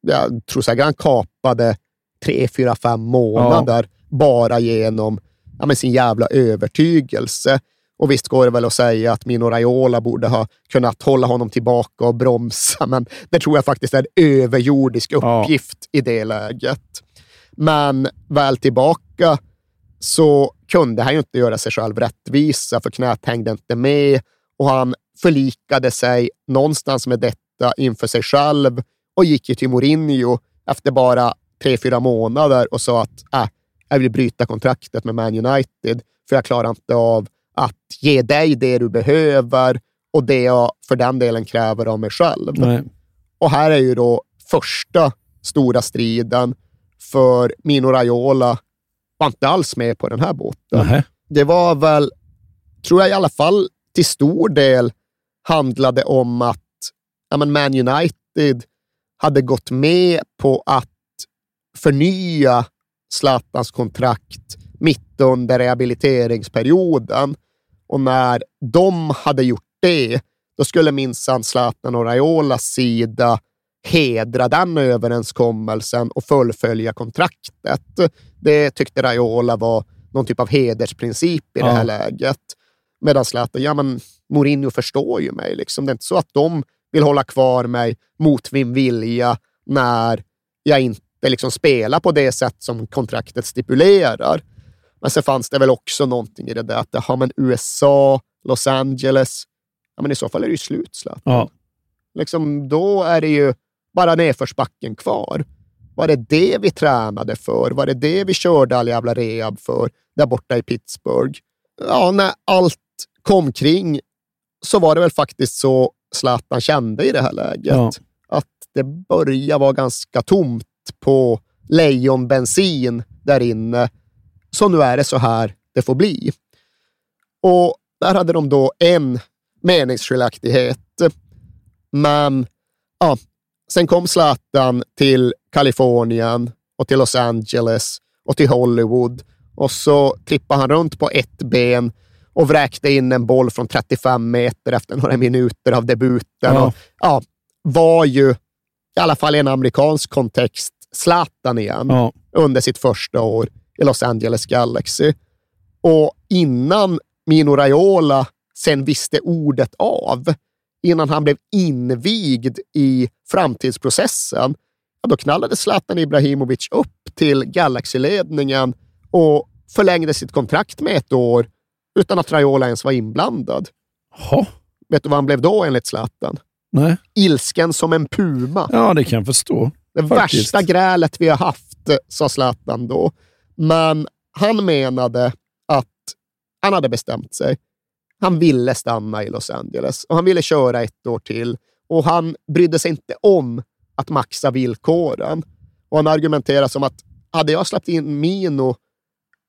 jag tror säkert han kapade tre, fyra, fem månader ja. bara genom ja, sin jävla övertygelse. Och visst går det väl att säga att Mino Raiola borde ha kunnat hålla honom tillbaka och bromsa, men det tror jag faktiskt är en överjordisk uppgift ja. i det läget. Men väl tillbaka så kunde han ju inte göra sig själv rättvisa, för knät hängde inte med och han förlikade sig någonstans med detta inför sig själv och gick ju till Mourinho efter bara tre, fyra månader och sa att äh, jag vill bryta kontraktet med Man United, för jag klarar inte av att ge dig det du behöver och det jag för den delen kräver av mig själv. Nej. Och här är ju då första stora striden, för Mino Raiola var inte alls med på den här båten. Nej. Det var väl, tror jag i alla fall, till stor del handlade om att ja, men Man United hade gått med på att förnya Zlatans kontrakt mitt under rehabiliteringsperioden. Och när de hade gjort det, då skulle minsann Zlatan och Raiolas sida hedra den överenskommelsen och fullfölja kontraktet. Det tyckte Raiola var någon typ av hedersprincip i ja. det här läget. Medan Zlatan, ja men Mourinho förstår ju mig. Liksom. Det är inte så att de vill hålla kvar mig mot min vilja när jag inte liksom spelar på det sätt som kontraktet stipulerar. Men så fanns det väl också någonting i det där att har man USA, Los Angeles, ja, men i så fall är det ju slut. Zlatan. Ja. Liksom, då är det ju bara nedförsbacken kvar. Var det det vi tränade för? Var det det vi körde all jävla rehab för där borta i Pittsburgh? Ja, när allt kom kring så var det väl faktiskt så Zlatan kände i det här läget. Ja. Att det börjar vara ganska tomt på lejonbensin där inne. Så nu är det så här det får bli. Och där hade de då en meningsskiljaktighet. Men ja, sen kom Zlatan till Kalifornien och till Los Angeles och till Hollywood och så trippade han runt på ett ben och vräkte in en boll från 35 meter efter några minuter av debuten. Ja. Och, ja, var ju, i alla fall i en amerikansk kontext, Zlatan igen ja. under sitt första år i Los Angeles Galaxy. Och innan Mino Raiola sen visste ordet av, innan han blev invigd i framtidsprocessen, ja, då knallade Zlatan Ibrahimovic upp till Galaxy-ledningen och förlängde sitt kontrakt med ett år utan att Raiola ens var inblandad. Ha. Vet du vad han blev då enligt Zlatan? Nej. Ilsken som en puma. Ja, det kan jag förstå. Det faktiskt. värsta grälet vi har haft, sa Zlatan då. Men han menade att han hade bestämt sig. Han ville stanna i Los Angeles och han ville köra ett år till. Och han brydde sig inte om att maxa villkoren. Och han argumenterar som att hade jag släppt in Mino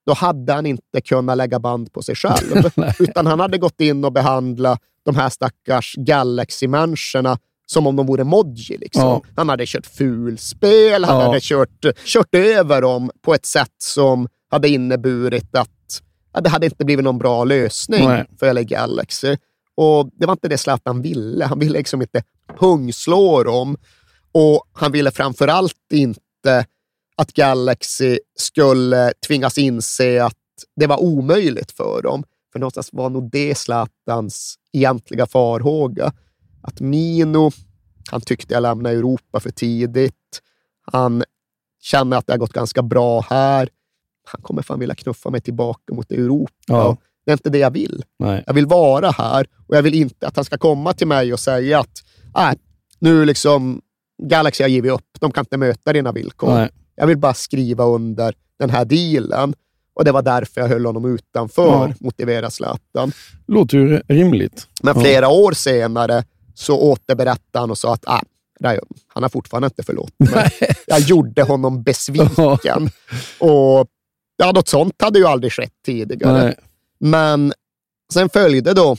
då hade han inte kunnat lägga band på sig själv. utan han hade gått in och behandlat de här stackars Galaxy-människorna som om de vore Modji. Liksom. Ja. Han hade kört fulspel, han ja. hade kört, kört över dem på ett sätt som hade inneburit att ja, det hade inte blivit någon bra lösning Nej. för LA Galaxy. Och Det var inte det Zlatan ville. Han ville liksom inte pungslå dem och han ville framför allt inte att Galaxy skulle tvingas inse att det var omöjligt för dem. För någonstans var nog det Zlatans egentliga farhåga. Att Mino, han tyckte jag lämnade Europa för tidigt. Han känner att det har gått ganska bra här. Han kommer fan vilja knuffa mig tillbaka mot Europa. Ja. Det är inte det jag vill. Nej. Jag vill vara här och jag vill inte att han ska komma till mig och säga att äh, nu liksom Galaxy har givit upp. De kan inte möta dina villkor. Nej. Jag vill bara skriva under den här dealen. Och det var därför jag höll honom utanför, Ja. motiverar Zlatan. Låter ju rimligt. Men Ja. flera år senare så återberättade han och sa att ah, Rayo, han har fortfarande inte förlåtit mig. Jag gjorde honom besviken. och ja, något sånt hade ju aldrig skett tidigare. Nej. Men sen följde då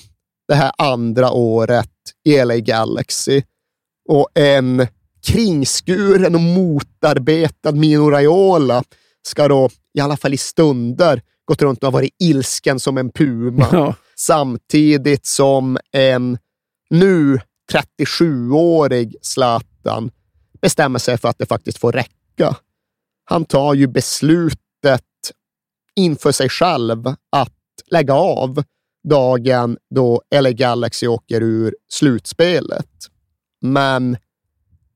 det här andra året i LA Galaxy och en kringskuren och motarbetad Mino Raiola ska då, i alla fall i stunder, gått runt och varit ilsken som en puma. Ja. Samtidigt som en nu 37-årig Zlatan bestämmer sig för att det faktiskt får räcka. Han tar ju beslutet inför sig själv att lägga av dagen då LA Galaxy åker ur slutspelet. Men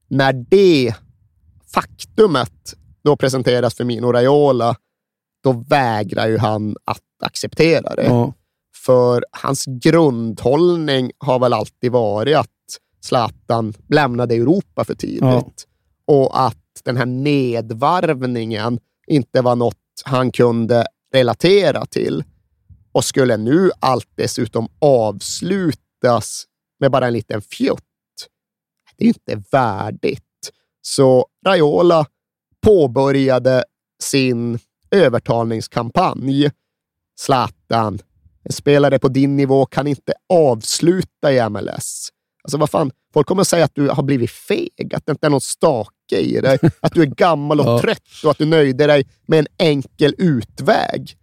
när det faktumet då presenteras för Mino Raiola, då vägrar ju han att acceptera det. Ja. För hans grundhållning har väl alltid varit att Zlatan lämnade Europa för tidigt. Ja. Och att den här nedvarvningen inte var något han kunde relatera till. Och skulle nu allt dessutom avslutas med bara en liten fjutt, det är inte värdigt. Så Raiola påbörjade sin övertalningskampanj. Zlatan, en spelare på din nivå kan inte avsluta i MLS. Alltså vad fan, folk kommer att säga att du har blivit feg, att det inte är någon stake i dig, att du är gammal och trött och att du nöjde dig med en enkel utväg.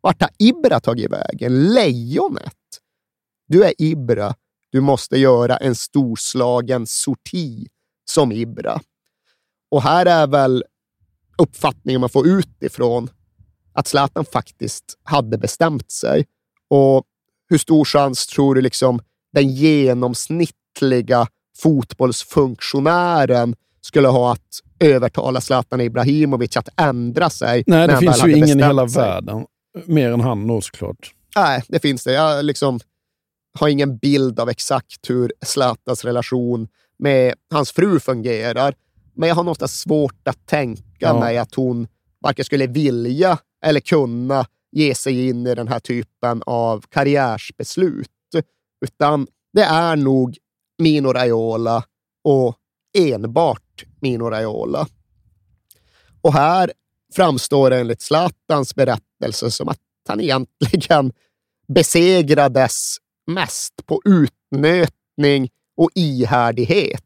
Vart har Ibra tagit vägen? Lejonet? Du är Ibra. Du måste göra en storslagen sorti som Ibra. Och här är väl uppfattningen man får utifrån att Zlatan faktiskt hade bestämt sig. Och hur stor chans tror du liksom den genomsnittliga fotbollsfunktionären skulle ha att övertala Zlatan Ibrahimovic att ändra sig? Nej, det finns ju ingen i hela sig? världen. Mer än han då såklart. Nej, det finns det. Jag liksom har ingen bild av exakt hur Zlatans relation med hans fru fungerar. Men jag har något svårt att tänka Ja. mig att hon varken skulle vilja eller kunna ge sig in i den här typen av karriärsbeslut. Utan det är nog Mino Raiola och enbart Mino Raiola. Och här framstår det enligt Zlatans berättelse som att han egentligen besegrades mest på utnötning och ihärdighet.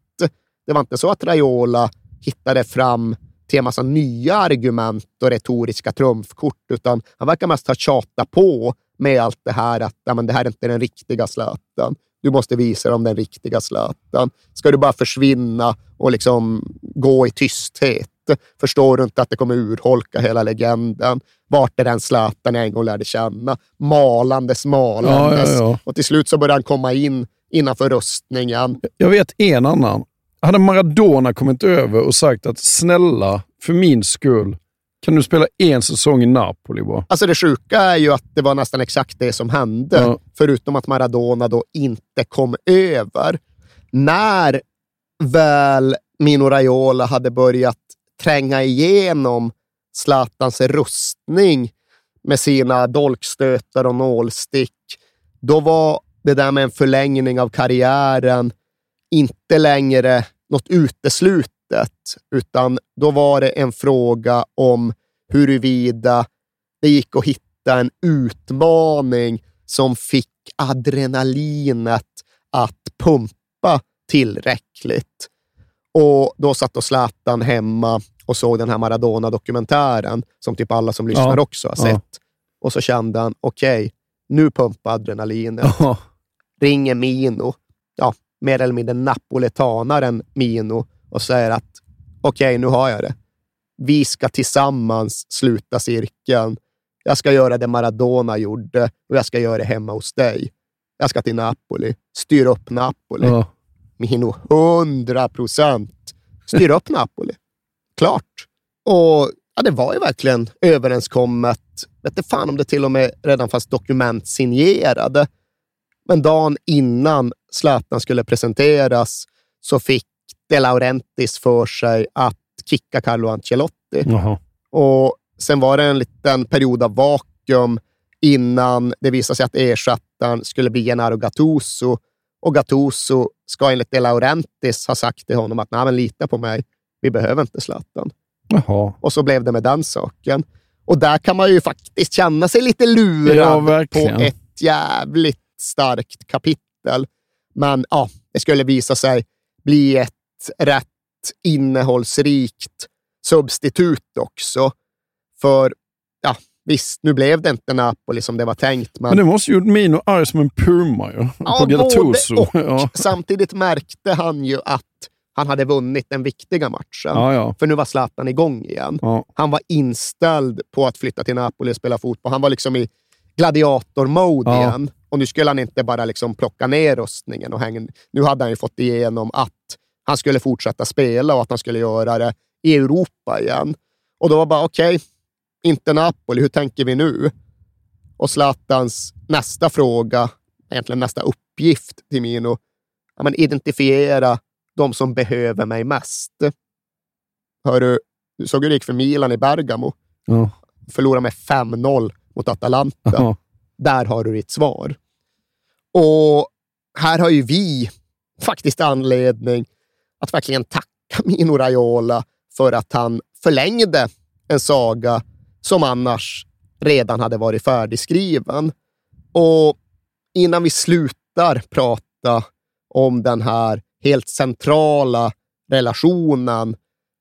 Det var inte så att Raiola hittade fram till en massa nya argument och retoriska trumfkort, utan han verkar mest ha tjatat på med allt det här att ja, men det här är inte den riktiga Zlatan. Du måste visa dem den riktiga Zlatan. Ska du bara försvinna och liksom gå i tysthet? Förstår du inte att det kommer urholka hela legenden? Vart är den Zlatan jag en gång lärde känna? Malandes, malandes. Ja, ja, ja. Och till slut så började han komma in innanför rustningen. Jag vet en annan. Hade Maradona kommit över och sagt att snälla, för min skull, kan du spela en säsong i Napoli bara? Alltså det sjuka är ju att det var nästan exakt det som hände, Ja. förutom att Maradona då inte kom över. När väl Mino Raiola hade börjat tränga igenom Zlatans rustning med sina dolkstötar och nålstick, då var det där med en förlängning av karriären inte längre något uteslutet, utan då var det en fråga om huruvida det gick att hitta en utmaning som fick adrenalinet att pumpa tillräckligt. Och då satt och Zlatan hemma och såg den här Maradona-dokumentären, som typ alla som lyssnar Ja. också har Ja. sett. Och så kände han, okej, nu pumpar adrenalinet Ja. ringer Mino, ja, mer eller mindre napoletanaren Mino och säger att okej, nu har jag det. Vi ska tillsammans sluta cirkeln. Jag ska göra det Maradona gjorde och jag ska göra det hemma hos dig. Jag ska till Napoli, styra upp Napoli. Ja. Mino, 100 procent. Styr upp Napoli. Klart. Och ja, det var ju verkligen överenskommet. Vet inte fan om det till och med redan fanns dokument signerade. Men dagen innan Zlatan skulle presenteras så fick De Laurentiis för sig att kicka Carlo Ancelotti. Jaha. Och sen var det en liten period av vakuum innan det visade sig att ersättaren skulle bli Gennaro Gattuso. Och Gattuso ska enligt De Laurentiis ha sagt till honom att Nej, men lita på mig, vi behöver inte Zlatan. Jaha. Och så blev det med den saken. Och där kan man ju faktiskt känna sig lite lurad Ja, på ett jävligt starkt kapitel. Men ja, det skulle visa sig bli ett rätt innehållsrikt substitut också. För ja, visst, nu blev det inte Napoli som det var tänkt. Men, Men det måste ju gjort Mino arg som en puma ju. Ja, på Gattuso. och. Ja. Samtidigt märkte han ju att han hade vunnit den viktiga matchen. Ja, ja. För nu var Zlatan igång igen. Ja. Han var inställd på att flytta till Napoli och spela fotboll. Han var liksom i gladiator-mode igen. Och nu skulle han inte bara liksom plocka ner rustningen. Och hänga. Nu hade han ju fått igenom att han skulle fortsätta spela och att han skulle göra det i Europa igen. Och då var bara, okej, inte Napoli, hur tänker vi nu? Och Zlatans nästa fråga, egentligen nästa uppgift till Mino, ja, men identifiera de som behöver mig mest. Hörru, du såg hur det gick för Milan i Bergamo. Ja. Förlorade med 5-0 mot Atalanta. Ja. Där har du ditt svar. Och här har ju vi faktiskt anledning att verkligen tacka Mino Raiola för att han förlängde en saga som annars redan hade varit färdigskriven. Och innan vi slutar prata om den här helt centrala relationen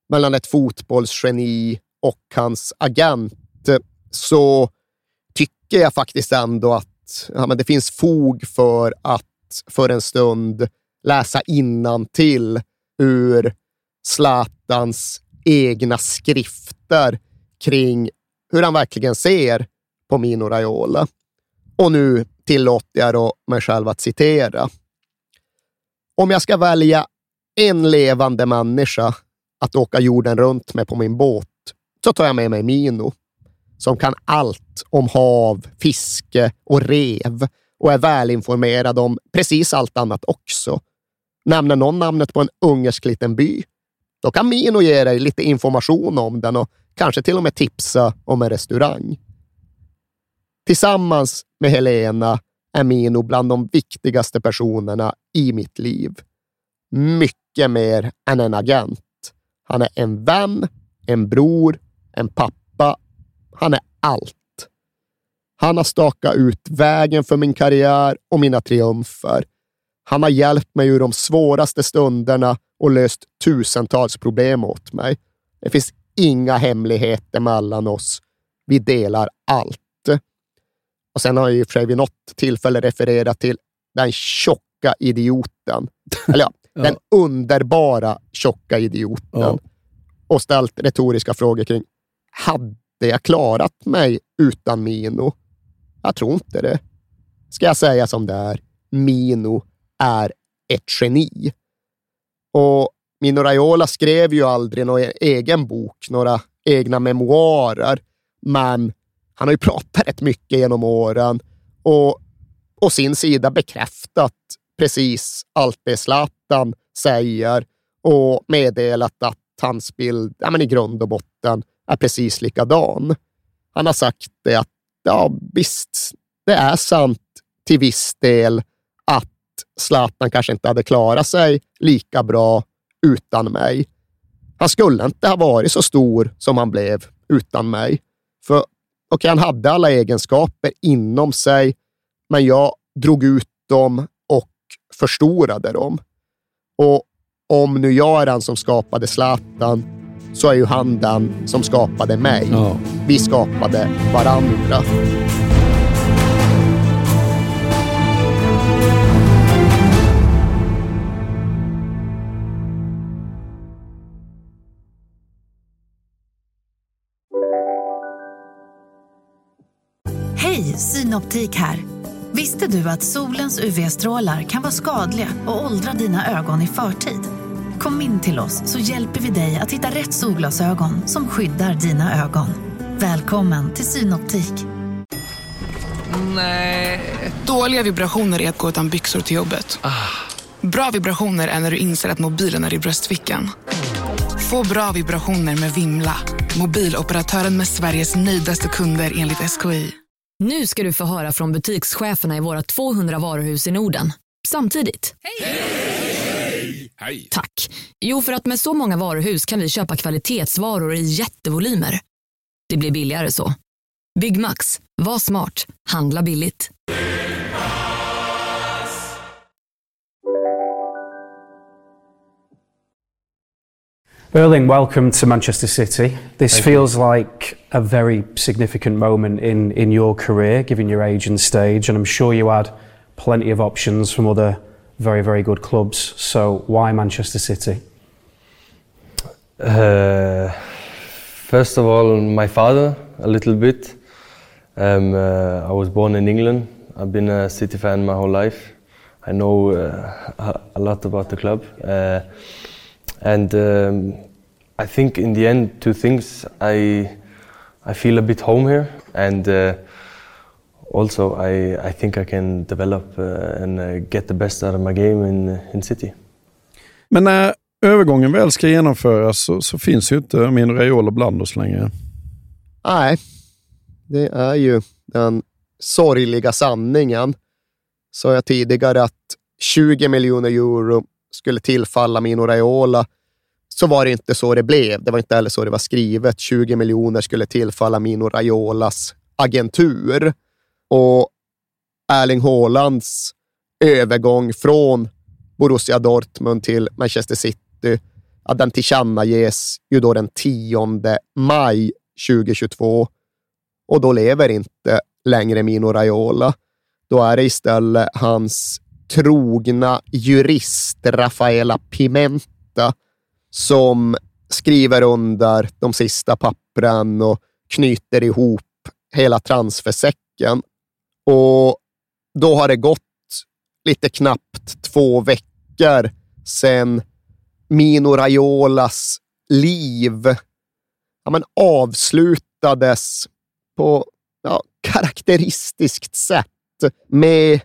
mellan ett fotbollsgeni och hans agent så tycker jag faktiskt ändå att ja, men det finns fog för att för en stund läsa till ur Zlatans egna skrifter kring hur han verkligen ser på Mino Raiola. Och nu tillåter jag då mig själv att citera. Om jag ska välja en levande människa att åka jorden runt med på min båt så tar jag med mig Mino som kan allt om hav, fiske och rev och är välinformerad om precis allt annat också. Nämner någon namnet på en ungersk liten by, då kan Mino ge dig lite information om den och kanske till och med tipsa om en restaurang. Tillsammans med Helena är Mino bland de viktigaste personerna i mitt liv. Mycket mer än en agent. Han är en vän, en bror, en pappa. Han är allt. Han har stakat ut vägen för min karriär och mina triumfer. Han har hjälpt mig ur de svåraste stunderna och löst tusentals problem åt mig. Det finns inga hemligheter mellan oss. Vi delar allt. Och sen har jag och för sig vid något tillfälle refererat till den tjocka idioten. Eller ja, Ja. den underbara tjocka idioten. Ja. Och ställt retoriska frågor kring, hade jag klarat mig utan Mino? Jag tror inte det. Ska jag säga som det är, Mino är ett geni. Och Mino Raiola skrev ju aldrig någon e- egen bok, några egna memoarer, men han har ju pratat rätt mycket genom åren och å sin sida bekräftat precis allt det Zlatan säger och meddelat att hans bild ja, men i grund och botten är precis likadan. Han har sagt det att ja, visst, det är sant till viss del att Zlatan kanske inte hade klarat sig lika bra utan mig. Han skulle inte ha varit så stor som han blev utan mig. För okay, han hade alla egenskaper inom sig, men jag drog ut dem och förstorade dem. Och om nu jag är den som skapade Zlatan, så är ju han den som skapade mig. Ja. Vi skapade varandra. Hej, Synoptik här. Visste du att solens UV-strålar kan vara skadliga och åldra dina ögon i förtid? Kom in till oss så hjälper vi dig att hitta rätt solglasögon som skyddar dina ögon. Välkommen till Synoptik. Dåliga vibrationer är att gå utan byxor till jobbet. Bra vibrationer är när du inser att mobilen är i bröstfickan. Få bra vibrationer med Vimla. Mobiloperatören med Sveriges nöjdaste kunder enligt SKI. Nu ska du få höra från butikscheferna i våra 200 varuhus i Norden. Samtidigt. Hej! Tack. Jo, för att med så många varuhus kan vi köpa kvalitetsvaror i jättevolymer. Det blir billigare så. Byggmax. Var smart. Handla billigt. Erling, welcome to Manchester City. This Thank feels like a very significant moment in, in your career, given your age and stage, and I'm sure you had plenty of options from other very, very good clubs. So, why Manchester City? Uh, first of all, my father, a little bit. Um, uh, I was born in England. I've been a City fan my whole life. I know uh, a- lot about the club. Uh, and um, I think in the end, two things. I, I feel a bit home here. And uh, also, I, I think I can develop uh, and uh, get the best out of my game in, in City. Men när övergången väl ska genomföras så, så finns ju inte Mino Raiola bland oss längre. Nej, det är ju den sorgliga sanningen. Sa jag tidigare att 20 miljoner euro skulle tillfalla Mino Raiola, så var det inte så det blev. Det var inte heller så det var skrivet. 20 miljoner skulle tillfalla Mino Raiolas agentur. Och Erling Haalands övergång från Borussia Dortmund till Manchester City, ja, den tillkännages ju då den 10 maj 2022 och då lever inte längre Mino Raiola. Då är det istället hans trogna jurist Rafaela Pimenta som skriver under de sista pappren och knyter ihop hela transfersäcken. Och då har det gått lite knappt två veckor sedan Mino Raiolas liv ja, men avslutades på ja, karaktäristiskt sätt med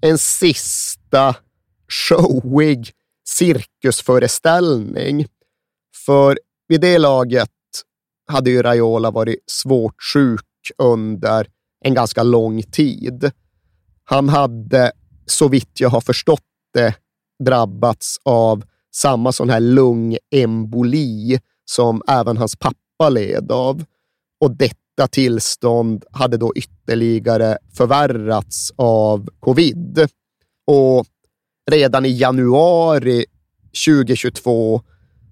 en sista showig cirkusföreställning. För vid det laget hade ju Raiola varit svårt sjuk under en ganska lång tid. Han hade, så vitt jag har förstått det, drabbats av samma sån här lungemboli som även hans pappa led av. Och detta tillstånd hade då ytterligare förvärrats av covid. Och redan i januari 2022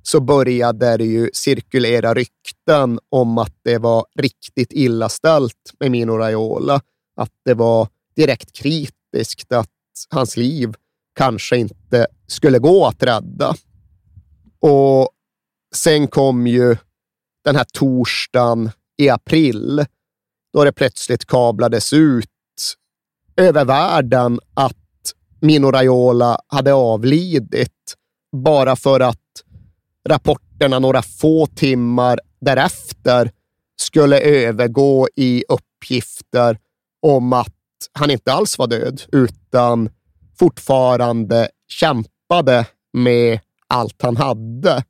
så började det ju cirkulera rykten om att det var riktigt illa ställt med Mino Raiola. Att det var direkt kritiskt att hans liv kanske inte skulle gå att rädda. Och sen kom ju den här torsdagen i april då det plötsligt kablades ut över världen att Mino Raiola hade avlidit bara för att rapporterna några få timmar därefter skulle övergå i uppgifter om att han inte alls var död, utan fortfarande kämpade med allt han hade.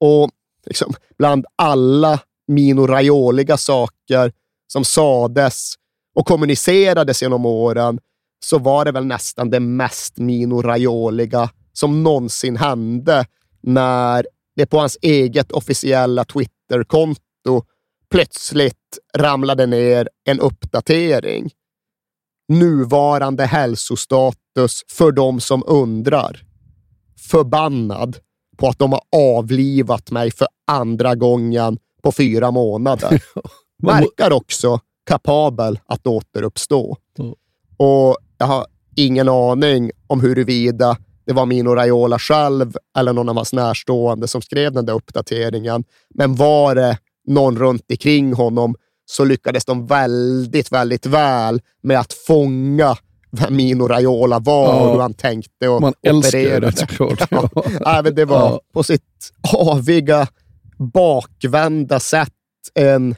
Och liksom, bland alla Mino Raioliga saker som sades och kommunicerades genom åren så var det väl nästan det mest Mino Raioliga som någonsin hände när det på hans eget officiella Twitterkonto plötsligt ramlade ner en uppdatering. Nuvarande hälsostatus för de som undrar. Förbannad på att de har avlivat mig för andra gången på fyra månader. Verkar också kapabel att återuppstå. Och jag har ingen aning om huruvida det var Mino Raiola själv eller någon av hans närstående som skrev den där uppdateringen. Men var det någon runt omkring honom så lyckades de väldigt, väldigt väl med att fånga vem Mino Raiola var Ja. och hur han tänkte och Man älskar opererade. det såklart. Ja. Ja. Men det var Ja. på sitt aviga, bakvända sätt en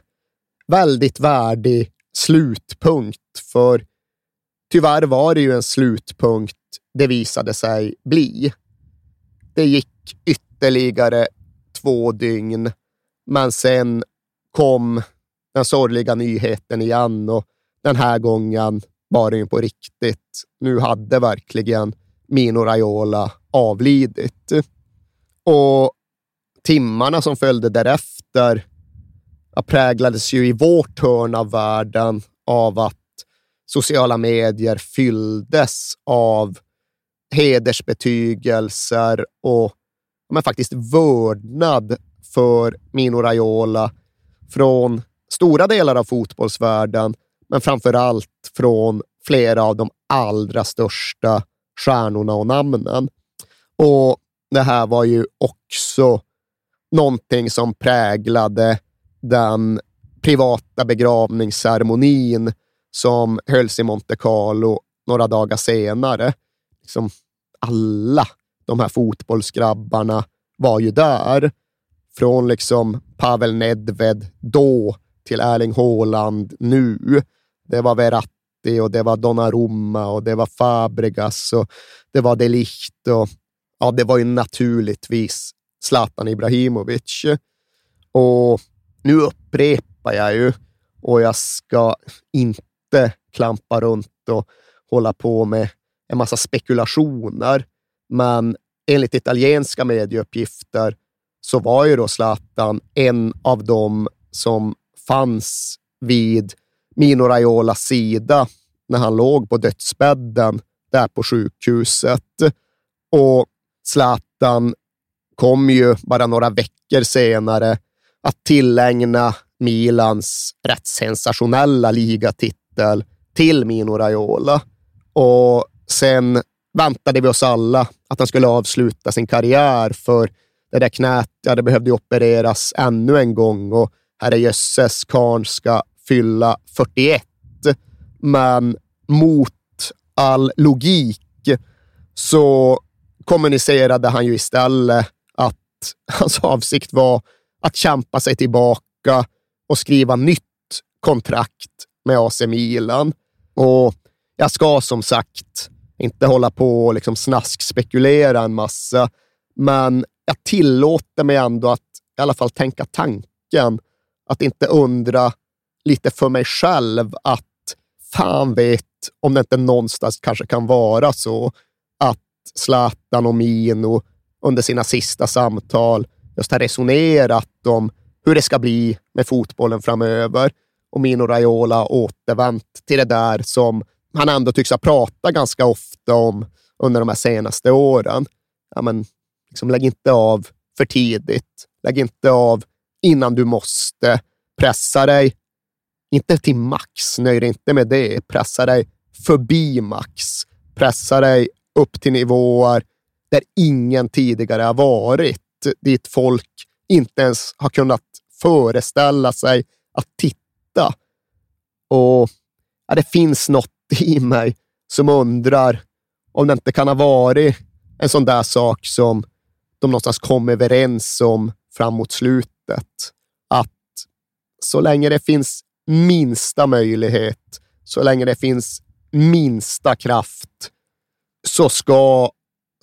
väldigt värdig slutpunkt. För tyvärr var det ju en slutpunkt det visade sig bli. Det gick ytterligare två dygn, men sen kom den sorgliga nyheten igen och den här gången var det ju på riktigt. Nu hade verkligen Mino Raiola avlidit. Och timmarna som följde därefter präglades ju i vårt hörn av världen av att sociala medier fylldes av hedersbetygelser och men faktiskt vördnad för Mino Raiola från stora delar av fotbollsvärlden, men framför allt från flera av de allra största stjärnorna och namnen. Och det här var ju också någonting som präglade den privata begravningsceremonin som hölls i Monte Carlo några dagar senare. Liksom alla de här fotbollsgrabbarna var ju där. Från liksom Pavel Nedved då till Erling Haaland nu. Det var Verratti och det var Donnarumma och det var Fabregas och det var DeLicht och ja, det var ju naturligtvis Zlatan Ibrahimovic. Och nu upprepar jag ju och jag ska inte klampa runt och hålla på med en massa spekulationer. Men enligt italienska medieuppgifter så var ju då Zlatan en av dem som fanns vid Mino Raiolas sida när han låg på dödsbädden där på sjukhuset. Och Zlatan kom ju bara några veckor senare att tillägna Milans rätt sensationella ligatitel till Mino Raiola. Och sen väntade vi oss alla att han skulle avsluta sin karriär, för det där knät, ja, det behövde opereras ännu en gång och herrejösses, karln ska fylla 41. Men mot all logik så kommunicerade han ju istället att hans avsikt var att kämpa sig tillbaka och skriva nytt kontrakt med AC Milan. Och jag ska som sagt inte hålla på och liksom snaskspekulera en massa, men jag tillåter mig ändå att i alla fall tänka tanken att inte undra lite för mig själv att fan vet om det inte någonstans kanske kan vara så att Zlatan och Mino under sina sista samtal just har resonerat om hur det ska bli med fotbollen framöver. Och Mino Raiola återvänt till det där som han ändå tycks ha pratat ganska ofta om under de här senaste åren. Ja, men, liksom, lägg inte av för tidigt. Lägg inte av innan du måste. Pressa dig, inte till max, nöj dig inte med det. Pressa dig förbi max. Pressa dig upp till nivåer där ingen tidigare har varit. Dit folk inte ens har kunnat föreställa sig att titta. Och ja, Det finns något i mig som undrar om det inte kan ha varit en sån där sak som de någonstans kom överens om framåt slutet. Att så länge det finns minsta möjlighet, så länge det finns minsta kraft, så ska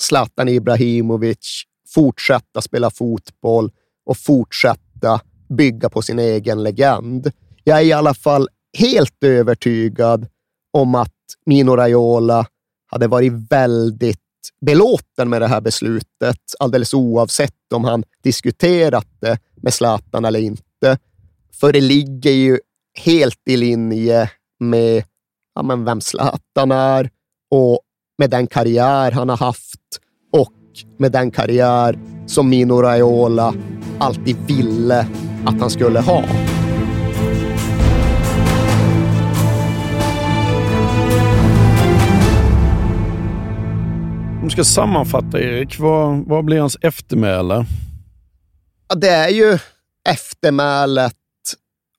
Zlatan Ibrahimovic fortsätta spela fotboll och fortsätta bygga på sin egen legend. Jag är i alla fall helt övertygad om att Mino Raiola hade varit väldigt belåten med det här beslutet, alldeles oavsett om han diskuterat det med Zlatan eller inte. För det ligger ju helt i linje med ja, men vem Zlatan är och med den karriär han har haft och med den karriär som Mino Raiola alltid ville att han skulle ha. Om du ska sammanfatta, Erik, vad, vad blir hans eftermäle? Ja, det är ju eftermälet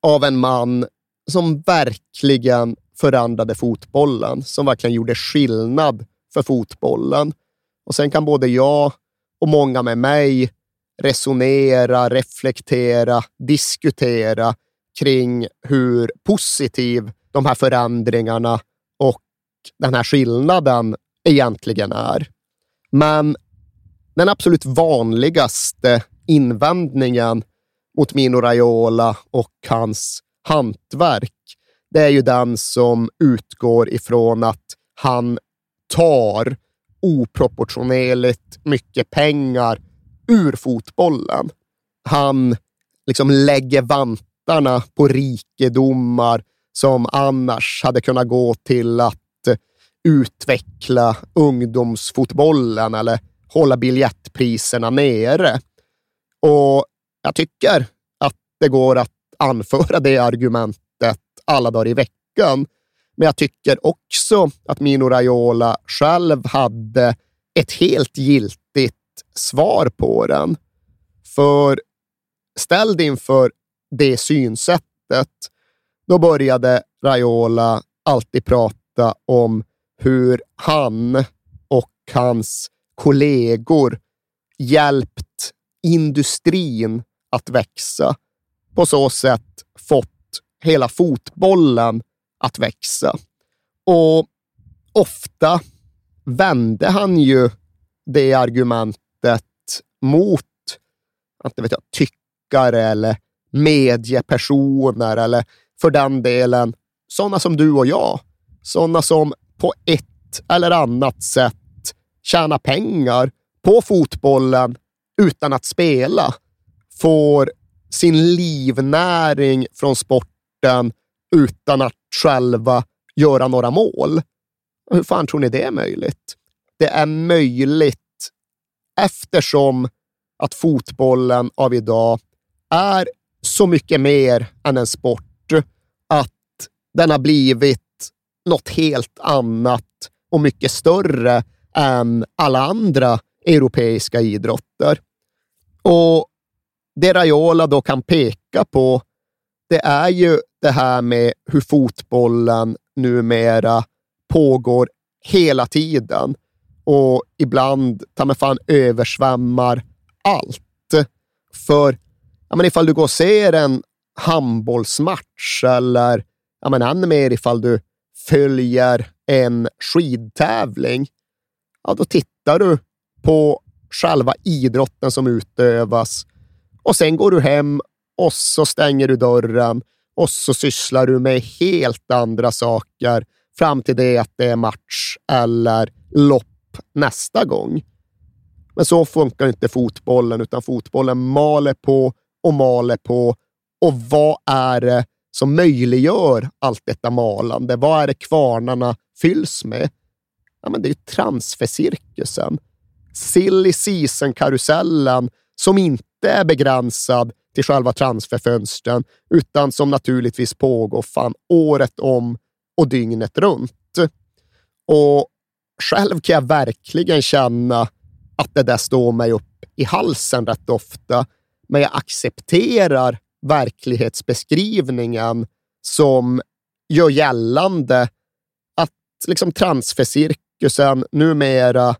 av en man som verkligen förändrade fotbollen, som verkligen gjorde skillnad för fotbollen. Och sen kan både jag och många med mig resonera, reflektera, diskutera kring hur positiv de här förändringarna och den här skillnaden egentligen är. Men den absolut vanligaste invändningen mot Mino Raiola och hans hantverk, det är ju den som utgår ifrån att han tar oproportionerligt mycket pengar ur fotbollen. Han liksom lägger vantarna på rikedomar som annars hade kunnat gå till att utveckla ungdomsfotbollen eller hålla biljettpriserna nere. Och jag tycker att det går att anföra det argumentet alla dagar i veckan. Men jag tycker också att Mino Raiola själv hade ett helt giltigt svar på den. För ställd inför det synsättet, då började Raiola alltid prata om hur han och hans kollegor hjälpt industrin att växa. På så sätt fått hela fotbollen att växa. Och ofta vände han ju det argumentet mot inte vet jag, tyckare eller mediepersoner eller för den delen sådana som du och jag. Sådana som på ett eller annat sätt tjäna pengar på fotbollen utan att spela. Får sin livnäring från sporten utan att själva göra några mål. Hur fan tror ni det är möjligt? Det är möjligt eftersom att fotbollen av idag är så mycket mer än en sport. Att den har blivit något helt annat och mycket större än alla andra europeiska idrotter. Och det Raiola då kan peka på, det är ju det här med hur fotbollen numera pågår hela tiden och ibland ta mig fan översvämmar allt. För ja, men ifall du går och ser en handbollsmatch eller ja, men ännu mer ifall du följer en skidtävling, ja, då tittar du på själva idrotten som utövas och sen går du hem och så stänger du dörren och så sysslar du med helt andra saker fram till det att det är match eller lopp nästa gång. Men så funkar inte fotbollen, utan fotbollen maler på och maler på. Och vad är det som möjliggör allt detta malande? Vad är det kvarnarna fylls med? Ja, men det är ju transfercirkusen. Silly season-karusellen som inte är begränsad till själva transferfönstren, utan som naturligtvis pågår fan året om och dygnet runt. Och själv kan jag verkligen känna att det där står mig upp i halsen rätt ofta, men jag accepterar verklighetsbeskrivningen som gör gällande att liksom transfercirkusen numera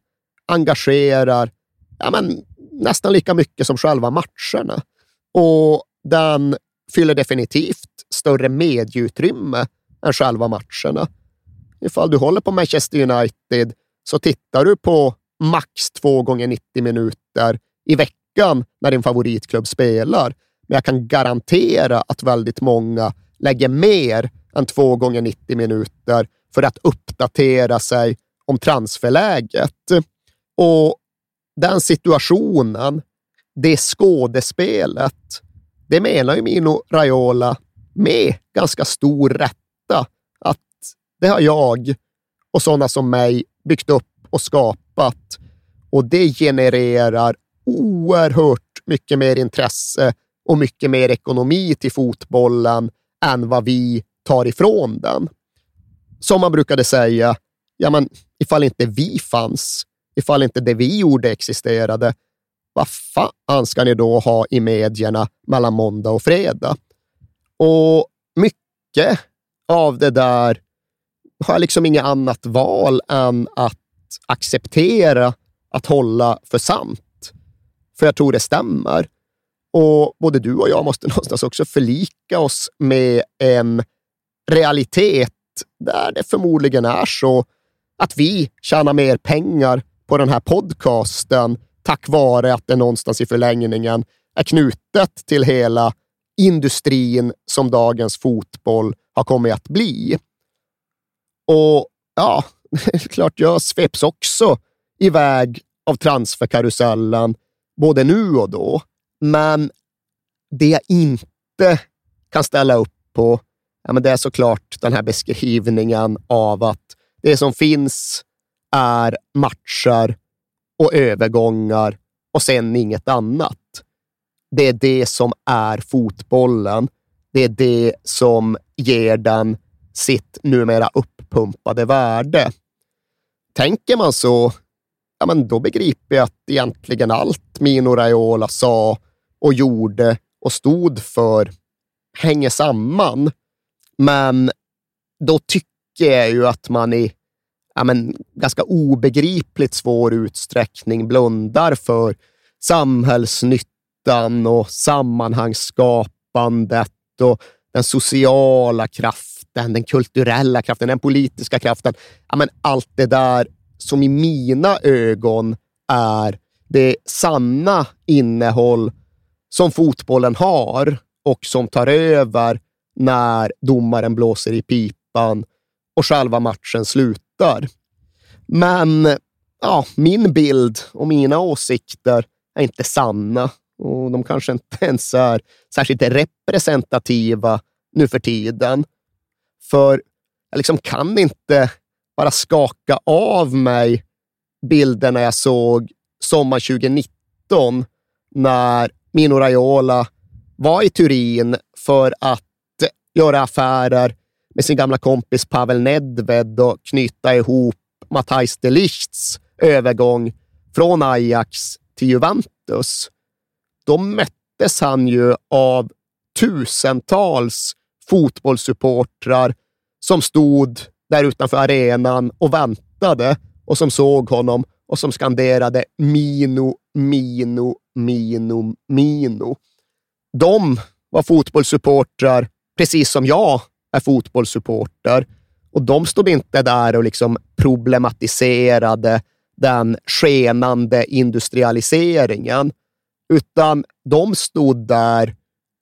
engagerar ja, men, nästan lika mycket som själva matcherna. Och den fyller definitivt större medieutrymme än själva matcherna. Ifall du håller på Manchester United så tittar du på max två gånger 90 minuter i veckan när din favoritklubb spelar. Men jag kan garantera att väldigt många lägger mer än två gånger 90 minuter för att uppdatera sig om transferläget. Och den situationen, det skådespelet, det menar ju Mino Raiola med ganska stor rätta att det har jag och sådana som mig byggt upp och skapat och det genererar oerhört mycket mer intresse och mycket mer ekonomi till fotbollen än vad vi tar ifrån den. Som man brukade säga, ja men ifall inte vi fanns, ifall inte det vi gjorde existerade, vad fan ska ni då ha i medierna mellan måndag och fredag? Och mycket av det där har jag liksom inget annat val än att acceptera att hålla för sant. För jag tror det stämmer. Och både du och jag måste någonstans också förlika oss med en realitet där det förmodligen är så att vi tjänar mer pengar på den här podcasten tack vare att det någonstans i förlängningen är knutet till hela industrin som dagens fotboll har kommit att bli. Och ja, klart jag sveps också iväg av transferkarusellen, både nu och då. Men det jag inte kan ställa upp på, ja, men det är såklart den här beskrivningen av att det som finns är matcher och övergångar och sen inget annat. Det är det som är fotbollen. Det är det som ger den sitt numera uppumpade värde. Tänker man så, ja, men då begriper jag att egentligen allt Mino Raiola sa och gjorde och stod för hänger samman. Men då tycker jag ju att man i ja, men, ganska obegripligt svår utsträckning blundar för samhällsnyttan och sammanhangsskapandet och den sociala kraften, den kulturella kraften, den politiska kraften. Ja, men allt det där som i mina ögon är det sanna innehåll som fotbollen har och som tar över när domaren blåser i pipan och själva matchen slutar. Men ja, min bild och mina åsikter är inte sanna och de kanske inte ens är särskilt representativa nu för tiden. För jag liksom kan inte bara skaka av mig bilderna jag såg sommar 2019 när Mino Raiola var i Turin för att göra affärer med sin gamla kompis Pavel Nedved och knyta ihop Matthijs de Lichts övergång från Ajax till Juventus. Då möttes han ju av tusentals fotbollssupportrar som stod där utanför arenan och väntade och som såg honom och som skanderade Mino, Mino, Mino, Mino. De var fotbollssupportrar, precis som jag är fotbollssupporter. Och de stod inte där och liksom problematiserade den skenande industrialiseringen, utan de stod där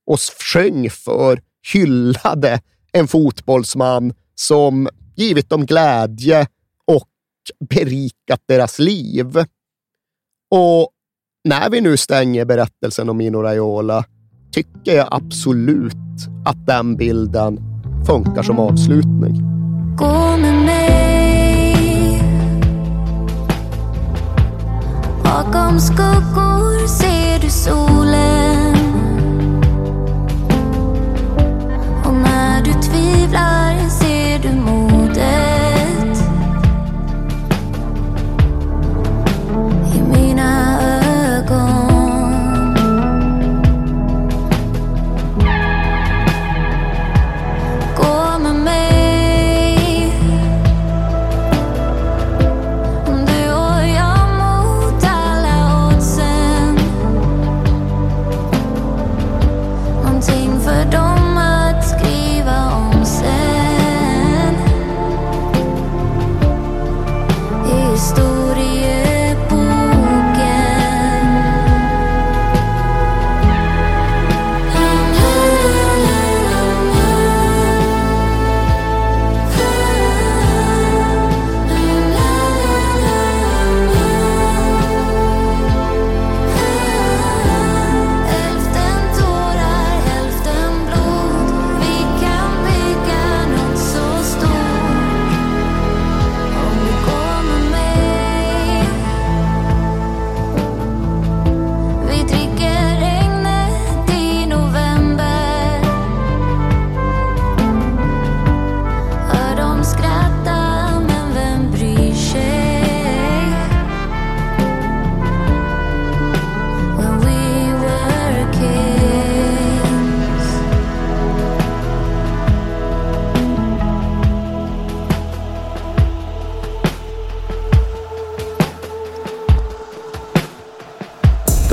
och sjöng för, hyllade en fotbollsman som givit dem glädje och berikat deras liv. Och när vi nu stänger berättelsen om Mino Raiola tycker jag absolut att den bilden funkar som avslutning. Gå med mig Bakom skuggor ser du solen Och när du tvivlar